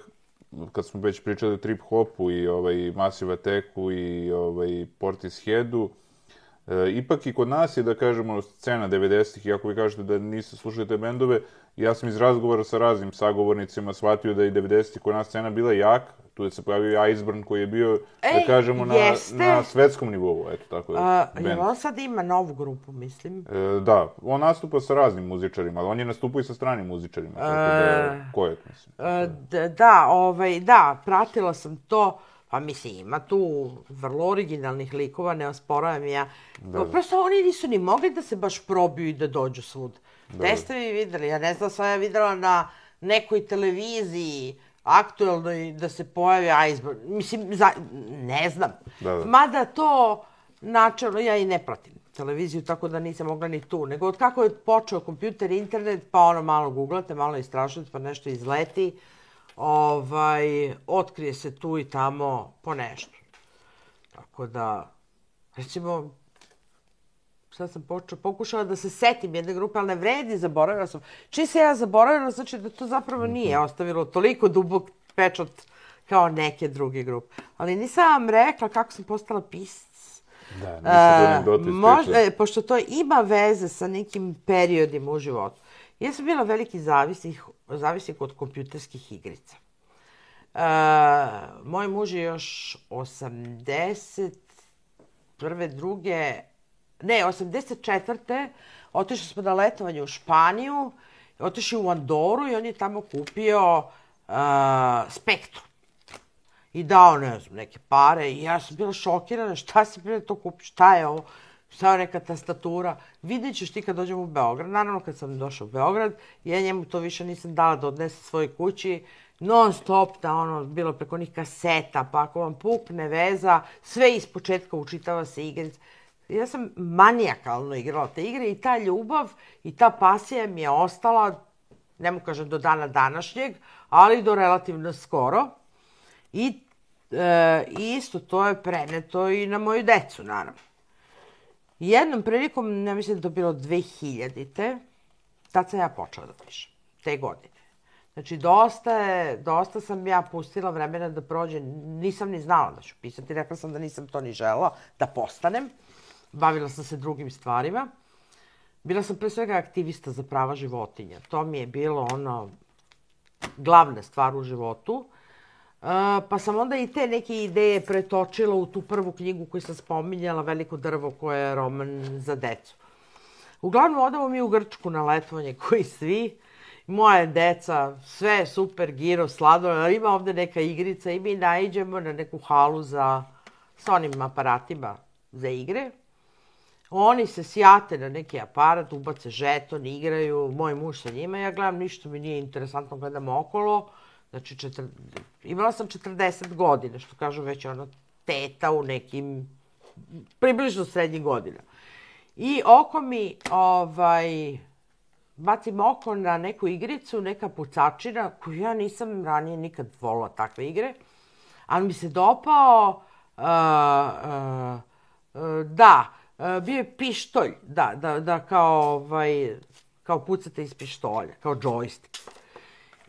kad smo već pričali o trip hopu i ovaj, Massive Attacku i ovaj, Portisheadu, e, ipak i kod nas je, da kažemo, scena 90-ih, iako vi kažete da niste slušali te bendove, ja sam iz razgovora sa raznim sagovornicima shvatio da je 90-ih kod nas scena bila jaka, tu je se pojavio Iceburn koji je bio, da Ej, da kažemo, na, na svetskom nivou, eto tako je. A, jel on sad ima novu grupu, mislim? E, da, on nastupa sa raznim muzičarima, ali on je nastupao i sa stranim muzičarima, tako da, e, ko je, mislim? E, da, ovaj, da, pratila sam to, Pa mislim, ima tu vrlo originalnih likova, ne osporavam ja. Da, da. Prosto oni nisu ni mogli da se baš probiju i da dođu svud. Da. Gde ste vi videli? Ja ne znam, sam ja videla na nekoj televiziji aktuelno i da se pojavi iceberg. Mislim, za, ne znam. Da, da. Mada to načelno ja i ne pratim televiziju, tako da nisam mogla ni tu. Nego od kako je počeo kompjuter, internet, pa ono malo googlate, malo istražujete, pa nešto izleti, ovaj, otkrije se tu i tamo po nešto. Tako da, recimo, sad sam počela, pokušala da se setim jedne grupe, ali ne vredi, zaboravila sam. Čim se ja zaboravila, znači da to zapravo nije mhm. ostavilo toliko dubok pečat kao neke druge grupe. Ali nisam vam rekla kako sam postala pisac. Da, nisam uh, možda, e, Pošto to ima veze sa nekim periodima u životu. Ja sam bila veliki zavisnik, zavisnik od kompjuterskih igrica. Uh, moj muž je još 80 prve, druge, ne, 84. otišli smo na letovanje u Španiju, otišli u Andoru i on je tamo kupio uh, Spektru. I dao, ne znam, neke pare i ja sam bila šokirana, šta si prije to kupi, šta je ovo? Šta je neka tastatura? Vidjet ćeš ti kad dođemo u Beograd. Naravno, kad sam došla u Beograd, ja njemu to više nisam dala da odnese svojoj kući. Non stop, da ono, bilo preko njih kaseta, pa ako vam pukne veza, sve iz početka učitava se igrica ja sam manijakalno igrala te igre i ta ljubav i ta pasija mi je ostala, ne mu kažem do dana današnjeg, ali do relativno skoro. I e, isto to je preneto i na moju decu, naravno. Jednom prilikom, ne mislim da to bilo 2000-te, tad sam ja počela da pišem, te godine. Znači, dosta, je, dosta sam ja pustila vremena da prođe, nisam ni znala da ću pisati, rekla sam da nisam to ni žela, da postanem bavila sam se drugim stvarima. Bila sam pre svega aktivista za prava životinja. To mi je bilo ono glavna stvar u životu. Uh, pa sam onda i te neke ideje pretočila u tu prvu knjigu koju sam spominjala, Veliko drvo, koja je roman za decu. Uglavnom, odamo mi u Grčku na letovanje, koji svi. Moje deca, sve super, giro, slado, ima ovde neka igrica i mi naiđemo na neku halu za, sa onim aparatima za igre. Oni se sjate na neki aparat, ubace žeton, igraju, moj muž sa njima, ja gledam, ništa mi nije interesantno, gledam okolo. Znači, četir... imala sam 40 godina, što kažu već ono teta u nekim približno srednjih godina. I oko mi, ovaj, bacim oko na neku igricu, neka pucačina, koju ja nisam ranije nikad volila takve igre, ali mi se dopao, uh, uh, uh, da, bio je pištolj, da, da, da kao, ovaj, kao pucate iz pištolja, kao džojstik.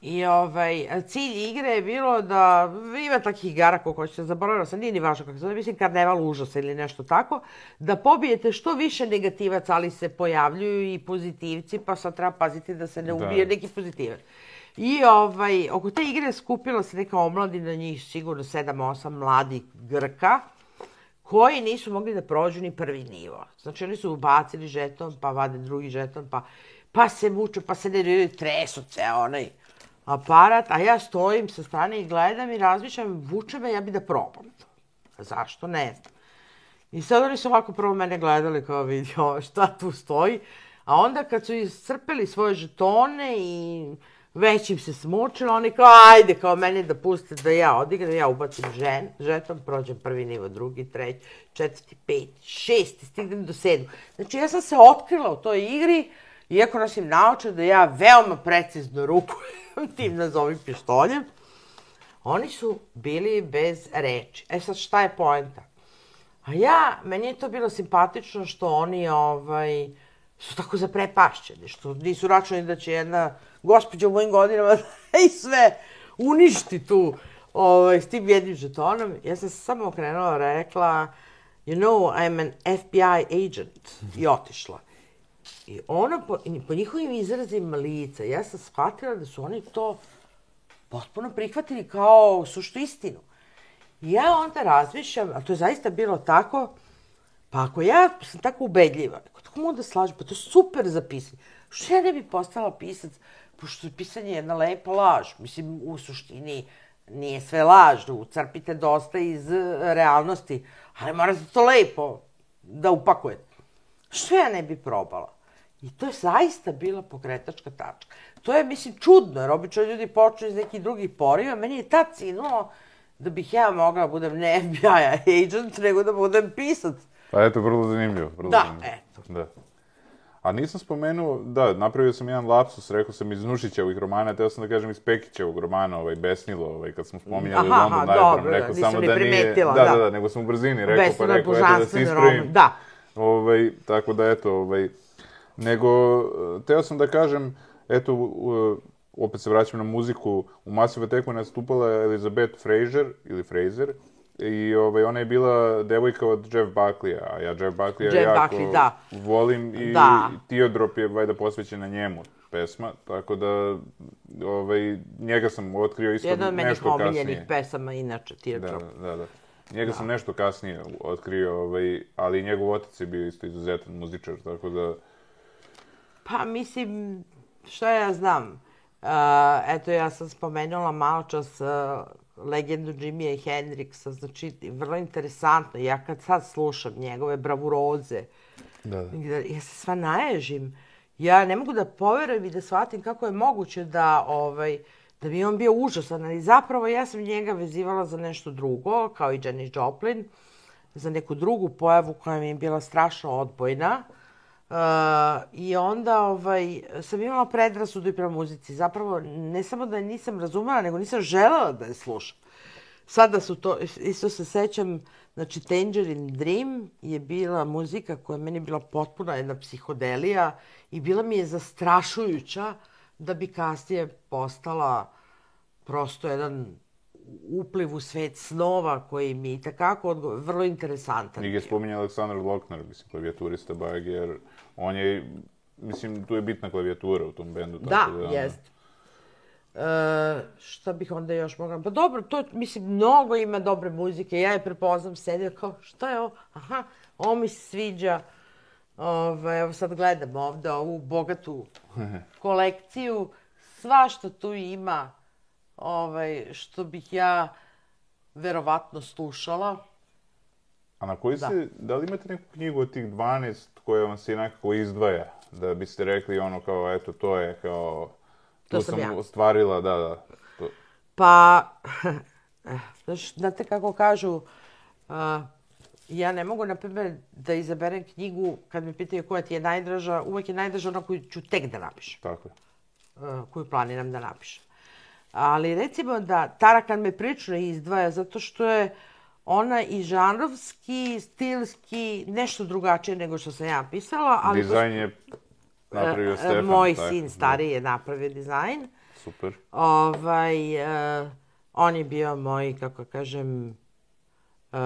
I ovaj, cilj igre je bilo da ima takih igara kako hoćete, zaboravila sam, nije ni važno kako se zove, mislim karneval užasa ili nešto tako, da pobijete što više negativaca, ali se pojavljuju i pozitivci, pa sad treba paziti da se ne ubije da. neki pozitivac. I ovaj, oko te igre skupila se neka omladina, njih sigurno 7-8 mladih Grka, koji nisu mogli da prođu ni prvi nivo. Znači, oni su ubacili žeton, pa vade drugi žeton, pa, pa se muče, pa se ne tresu ceo onaj aparat, a ja stojim sa strane i gledam i razmišljam, vuče me, ja bi da probam to. Zašto? Ne znam. I sad oni su ovako prvo mene gledali kao vidi šta tu stoji, a onda kad su iscrpeli svoje žetone i već im se smučilo, oni kao, ajde, kao meni da puste da ja odigram, ja ubacim žen, žeton, prođem prvi nivo, drugi, treći, četvrti, peti, šesti, stignem do sedmu. Znači, ja sam se otkrila u toj igri, iako nosim naoče da ja veoma precizno rukujem tim nazovim pištoljem, oni su bili bez reči. E sad, šta je poenta? A ja, meni je to bilo simpatično što oni, ovaj, su tako zaprepašćeni, što nisu računali da će jedna gospođa u mojim godinama i sve uništi tu ovaj, s tim jednim žetonom. Ja sam samo okrenula, rekla, you know, I'm an FBI agent. I otišla. I ono, po, po njihovim izrazima lica, ja sam shvatila da su oni to potpuno prihvatili kao suštu istinu. I ja onda razmišljam, a to je zaista bilo tako, pa ako ja sam tako ubedljiva, ako tako mogu da slažem, pa to je super za pisanje. Što ja ne bi postala pisac, pošto je pisanje jedna lepa laž. Mislim, u suštini nije sve laž, ucrpite dosta iz realnosti, ali morate to lepo da upakujete. Što ja ne bi probala? I to je zaista bila pokretačka tačka. To je, mislim, čudno, jer obično ljudi počnu iz nekih drugih poriva. Meni je tad cinulo da bih ja mogla da budem ne FBI agent, nego da budem pisac. Pa eto, vrlo zanimljivo. Vrlo da, zanimljivo. eto. Da. A nisam spomenuo, da, napravio sam jedan lapsus, rekao sam iz Nušićevih romana, teo sam da kažem iz Pekićevog romana, ovaj, Besnilo, ovaj, kad smo spominjali aha, London dobro, rekao nisam samo da nije... da, da. da, da, nego sam u brzini rekao, Besnilo pa je rekao, eto, da se ispravim. da. Ovaj, tako da, eto, ovaj, nego, teo sam da kažem, eto, opet se vraćam na muziku, u Massive Attacku je nastupala Elizabeth Fraser, ili Fraser, i ovaj, ona je bila devojka od Jeff Buckleya, a ja Jeff Buckleya Jeff jako Buckley, da. volim i Da. Teardrop je valjda posvećena njemu pesma, tako da ovaj, njega sam otkrio isto Jedna od menih nešto omiljenih kasnije. pesama, inače, Da, Teardrop. da, da. Njega sam nešto kasnije otkrio, ovaj, ali njegov otac je bio isto izuzetan muzičar, tako da... Pa, mislim, šta ja znam? Uh, eto, ja sam spomenula malo čas uh, legendu Jimmya Hendrixa, znači, vrlo interesantno. Ja kad sad slušam njegove bravuroze, Da, da. ja se sva naježim. Ja ne mogu da poverujem i da shvatim kako je moguće da, ovaj, da bi on bio užasan, ali zapravo ja sam njega vezivala za nešto drugo, kao i Janis Joplin, za neku drugu pojavu koja mi je bila strašno odbojna. Uh, I onda ovaj, sam imala predrasudu i prema muzici. Zapravo, ne samo da je nisam razumela, nego nisam želela da je slušam. Sada su to, isto se sećam, znači Tangerine Dream je bila muzika koja je meni bila potpuna jedna psihodelija i bila mi je zastrašujuća da bi kasnije postala prosto jedan upliv u svet snova koji mi je takako odgo... vrlo interesantan. Njega je spominja Aleksandar Lokner, mislim, klavijaturista Bajeg, jer on je, mislim, tu je bitna klavijatura u tom bendu. Da, tako da, ono, jest. E, šta bih onda još mogla? Pa dobro, to, mislim, mnogo ima dobre muzike. Ja je prepoznam, sedio kao, šta je ovo? Aha, ovo mi se sviđa. Ove, evo sad gledam ovde ovu bogatu kolekciju. Svašta tu ima ovaj, što bih ja verovatno slušala. A na koji Da. se, da li imate neku knjigu od tih 12 koje vam se nekako izdvaja? Da biste rekli ono kao, eto, to je kao... To tu sam ja. ostvarila, da, da. To, Pa, znaš, znate kako kažu, a, ja ne mogu, na primjer, da izaberem knjigu, kad me pitaju koja ti je najdraža, uvek je najdraža ona koju ću tek da napišem, tako je. a, koju planiram da napišem. Ali recimo da Tarakan me prilično izdvaja zato što je ona i žanrovski, stilski, nešto drugačije nego što sam ja pisala, ali... Dizajn je napravio E, Stefan. Moj tako, sin da. stariji je napravio dizajn. Super. Ovaj, uh, on je bio moj, kako kažem, uh,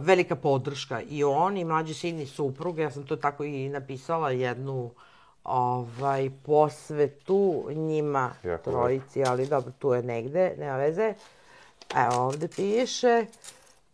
velika podrška. I on i mlađi sin i suprug, ja sam to tako i napisala jednu ovaj, posvetu njima Jako trojici, ali dobro, tu je negde, nema veze. Evo, ovde piše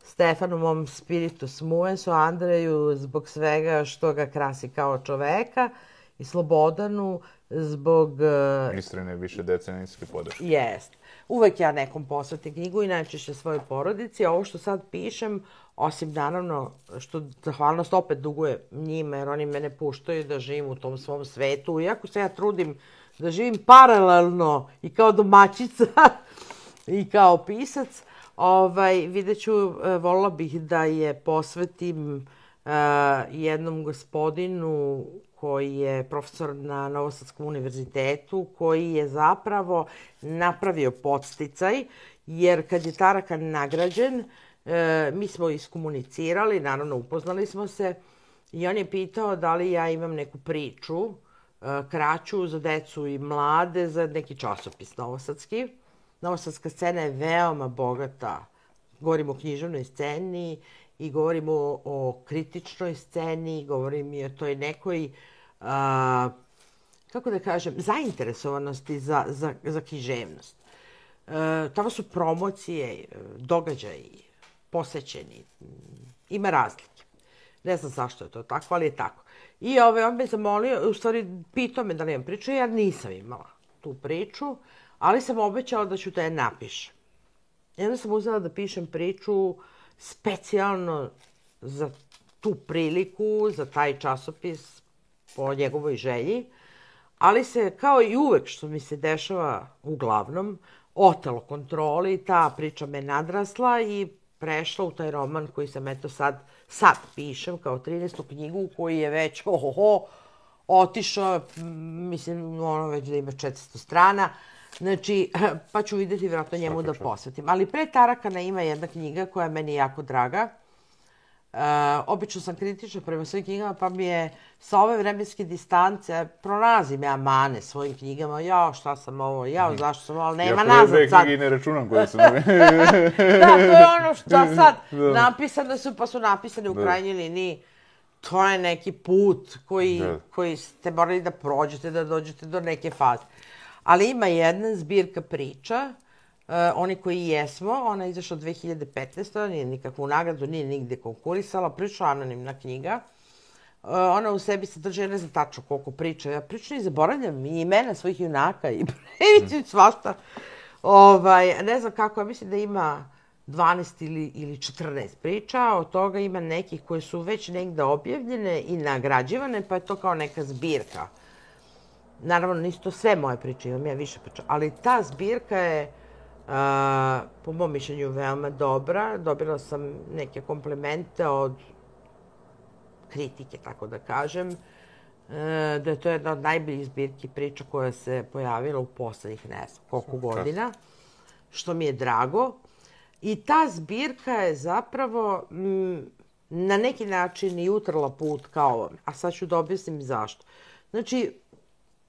Stefanu mom spiritus muesu, Andreju zbog svega što ga krasi kao čoveka i Slobodanu zbog... Uh, Istrene više decenijske podrške. Jest. Uvek ja nekom posvetim knjigu i najčešće svojoj porodici. Ovo što sad pišem, osim naravno što zahvalnost opet duguje njima, jer oni mene puštaju da živim u tom svom svetu. Iako se ja trudim da živim paralelno i kao domaćica i kao pisac, ovaj, vidjet ću, e, volila bih da je posvetim uh, jednom gospodinu koji je profesor na Novosadskom univerzitetu, koji je zapravo napravio podsticaj, jer kad je Tarakan nagrađen, e, mi smo iskomunicirali, naravno upoznali smo se, i on je pitao da li ja imam neku priču, e, kraću za decu i mlade, za neki časopis novosadski. Novosadska scena je veoma bogata. Govorimo o književnoj sceni i govorimo o, o kritičnoj sceni, govorim i o toj nekoj, a, kako da kažem, zainteresovanosti za, za, za književnost. E, tamo su promocije, događaji, posećeni, ima razlike. Ne znam zašto je to tako, ali je tako. I ove, on me zamolio, u stvari pitao me da li imam priču, ja nisam imala tu priču, ali sam obećala da ću da je napišem. I onda sam uzela da pišem priču specijalno za tu priliku, za taj časopis, po njegovoj želji, ali se, kao i uvek što mi se dešava uglavnom, otelo kontroli, ta priča me nadrasla i prešla u taj roman koji sam eto sad, sad pišem kao 13. knjigu koji je već, ohoho, otišao, mislim, ono već da ima 400 strana, Znači, pa ću videti vjerojatno njemu da posvetim. Ali pre Tarakana ima jedna knjiga koja je meni jako draga. Uh, obično sam kritična prema svojim knjigama, pa mi je sa ove vremenske distance, pronalazim ja mane svojim knjigama, jao šta sam ovo, jao mhm. zašto sam ovo, ali nema nazad sad. Ja knjige ne računam koje sam... da, to je ono što sad da. napisane su, pa su napisane u da. krajnjoj liniji. To je neki put koji, da. koji ste morali da prođete, da dođete do neke faze. Ali ima jedna zbirka priča, uh, oni koji jesmo, ona je izašla 2015. Nije nikakvu nagradu, nije nigde konkurisala, priča anonimna knjiga. Uh, ona u sebi sadrže, ne znam tačno koliko priča, ja pričam i zaboravljam i imena svojih junaka i mislim svašta. Ovaj, ne znam kako, ja mislim da ima 12 ili, ili 14 priča, od toga ima nekih koje su već negde objavljene i nagrađivane, pa je to kao neka zbirka. Naravno, nisu to sve moje priče, imam ja više priča, ali ta zbirka je, a, po mom mišljenju, veoma dobra. Dobila sam neke komplemente od kritike, tako da kažem, e, da je to jedna od najboljih zbirki priča koja se pojavila u poslednjih, ne znam, koliko godina, što mi je drago. I ta zbirka je zapravo m, na neki način i utrla put kao, a sad ću da objasnim zašto. Znači,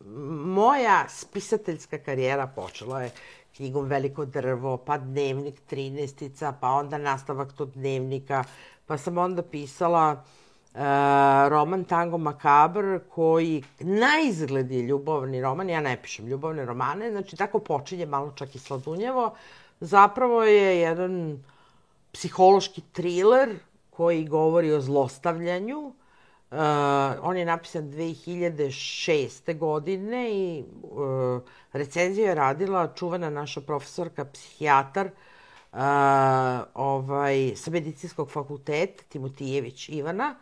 moja spisateljska karijera počela je knjigom Veliko drvo, pa dnevnik 13 pa onda nastavak tog dnevnika, pa sam onda pisala uh, roman Tango Makabr, koji na je ljubavni roman, ja ne pišem ljubavne romane, znači tako počinje malo čak i sladunjevo, zapravo je jedan psihološki thriller koji govori o zlostavljanju, Uh, on je napisan 2006. godine i uh, recenziju je radila čuvana naša profesorka, psihijatar uh, ovaj, sa medicinskog fakulteta, Timotijević Ivana,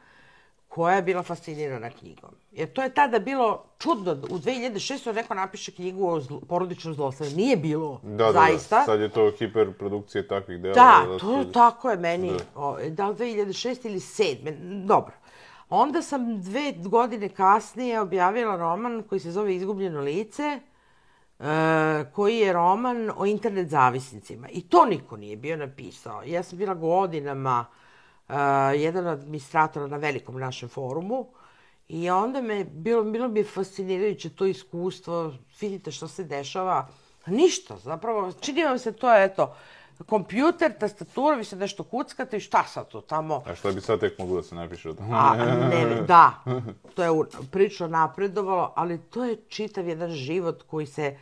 koja je bila fascinirana knjigom. Jer to je tada bilo čudno, u 2006. neko napiše knjigu o zlo, porodičnom zlostavljanju. Nije bilo, da, zaista. Da, da, sad je to hiperprodukcije takvih dela. Da, da to, tako je meni, da, o, da li 2006. ili 7. Dobro. Onda sam dve godine kasnije objavila roman koji se zove Izgubljeno lice, uh, koji je roman o internet zavisnicima. I to niko nije bio napisao. Ja sam bila godinama uh, jedan od administratora na velikom našem forumu i onda me, bilo, bilo mi je fascinirajuće to iskustvo, vidite što se dešava Ništa, zapravo, čini vam se to, eto, kompjuter, tastatura, vi se nešto kuckate i šta sad to tamo? A šta bi sad tek moglo da se napiše o tome? A, ne, da, to je prilično napredovalo, ali to je čitav jedan život koji se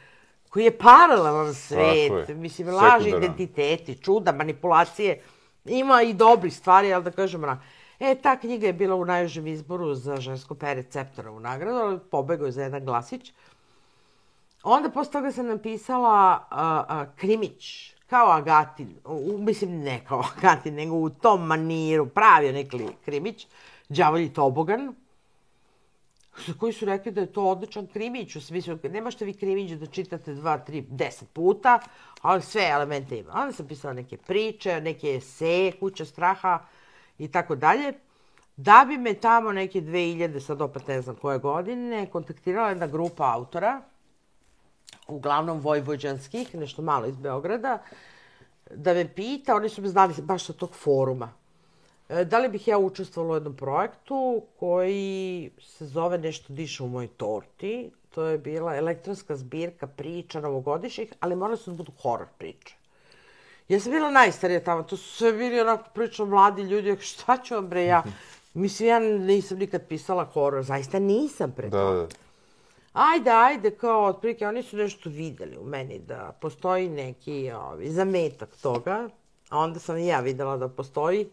koji je paralelan svet, je. mislim, laži, identiteti, čuda, manipulacije, ima i dobrih stvari, ali da kažem, ona, e, ta knjiga je bila u najužem izboru za žensko pere receptora u nagradu, ali pobegao je za jedan glasić. Onda posle toga sam napisala a, a, krimić, kao Agatin, u, mislim ne kao Agatin, nego u tom maniru, pravi neki krimić, đavolji tobogan, za koji su rekli da je to odličan krimić, u smislu, ne možete vi krimić da čitate dva, tri, deset puta, ali sve elemente ima. Onda sam pisala neke priče, neke eseje, kuća straha i tako dalje. Da bi me tamo neke 2000, sad opet ne znam koje godine, kontaktirala jedna grupa autora, uglavnom vojvođanskih, nešto malo iz Beograda, da me pita, oni su me znali baš sa tog foruma, e, da li bih ja učestvovala u jednom projektu koji se zove Nešto diše u mojoj torti. To je bila elektronska zbirka priča novogodišnjih, ali morali su da budu horor priče. Ja sam bila najstarija tamo, to su sve bili onako prilično mladi ljudi, šta ću vam bre ja? Mislim, ja nisam nikad pisala horor, zaista nisam pre Da, toga da. Ajde, ajde, kao otprilike, oni su nešto videli u meni da postoji neki ovi, zametak toga, a onda sam i ja videla da postoji.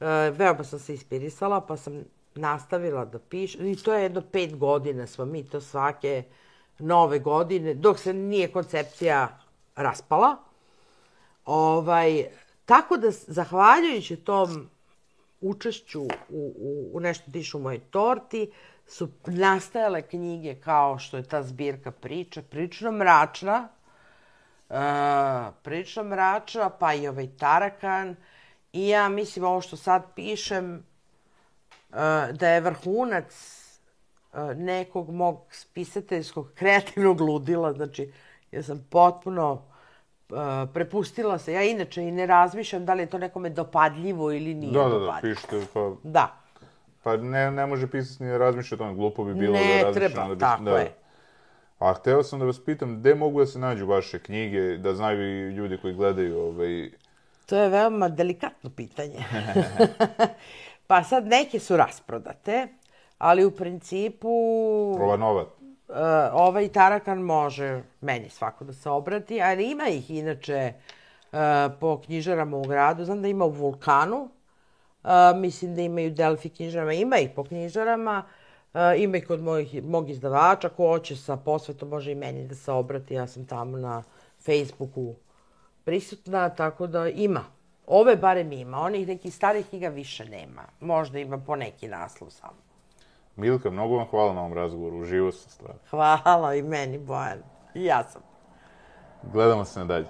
E, veoma sam se inspirisala, pa sam nastavila da pišem. I to je jedno pet godina smo mi to svake nove godine, dok se nije koncepcija raspala. Ovaj, tako da, zahvaljujući tom učešću u, u, u nešto dišu u mojoj torti, su nastajale knjige kao što je ta zbirka priča, prilično mračna, uh, prilično mračna, pa i ovaj Tarakan. I ja mislim ovo što sad pišem, uh, da je vrhunac uh, nekog mog spisateljskog kreativnog ludila, znači ja sam potpuno uh, prepustila se. Ja inače i ne razmišljam da li je to nekome dopadljivo ili nije Da, da, da, dopadljivo. pišite, pa, Da. Pa ne, ne može pisati ni da razmišlja o tome, glupo bi bilo Ne da razmišlja. treba, onda bi- tako da. je. A hteo sam da vas pitam, gde mogu da se nađu vaše knjige, da znaju i ljudi koji gledaju ovaj... To je veoma delikatno pitanje. pa sad neke su rasprodate, ali u principu Ova nova. uh, ovaj Tarakan može meni svako da se obrati, ali ima ih inače uh, po knjižarama u gradu. Znam da ima u Vulkanu, uh, mislim da imaju Delfi knjižarama, ima ih po knjižarama, uh, ima ih kod mojih, mog izdavača, ko hoće sa posvetom može i meni da se obrati, ja sam tamo na Facebooku prisutna, tako da ima. Ove barem ima, onih nekih starih knjiga više nema. Možda ima po neki naslov samo. Milka, mnogo vam hvala na ovom razgovoru, uživo sam stvarno. Hvala i meni, Bojan. I ja sam. Gledamo se na dalje.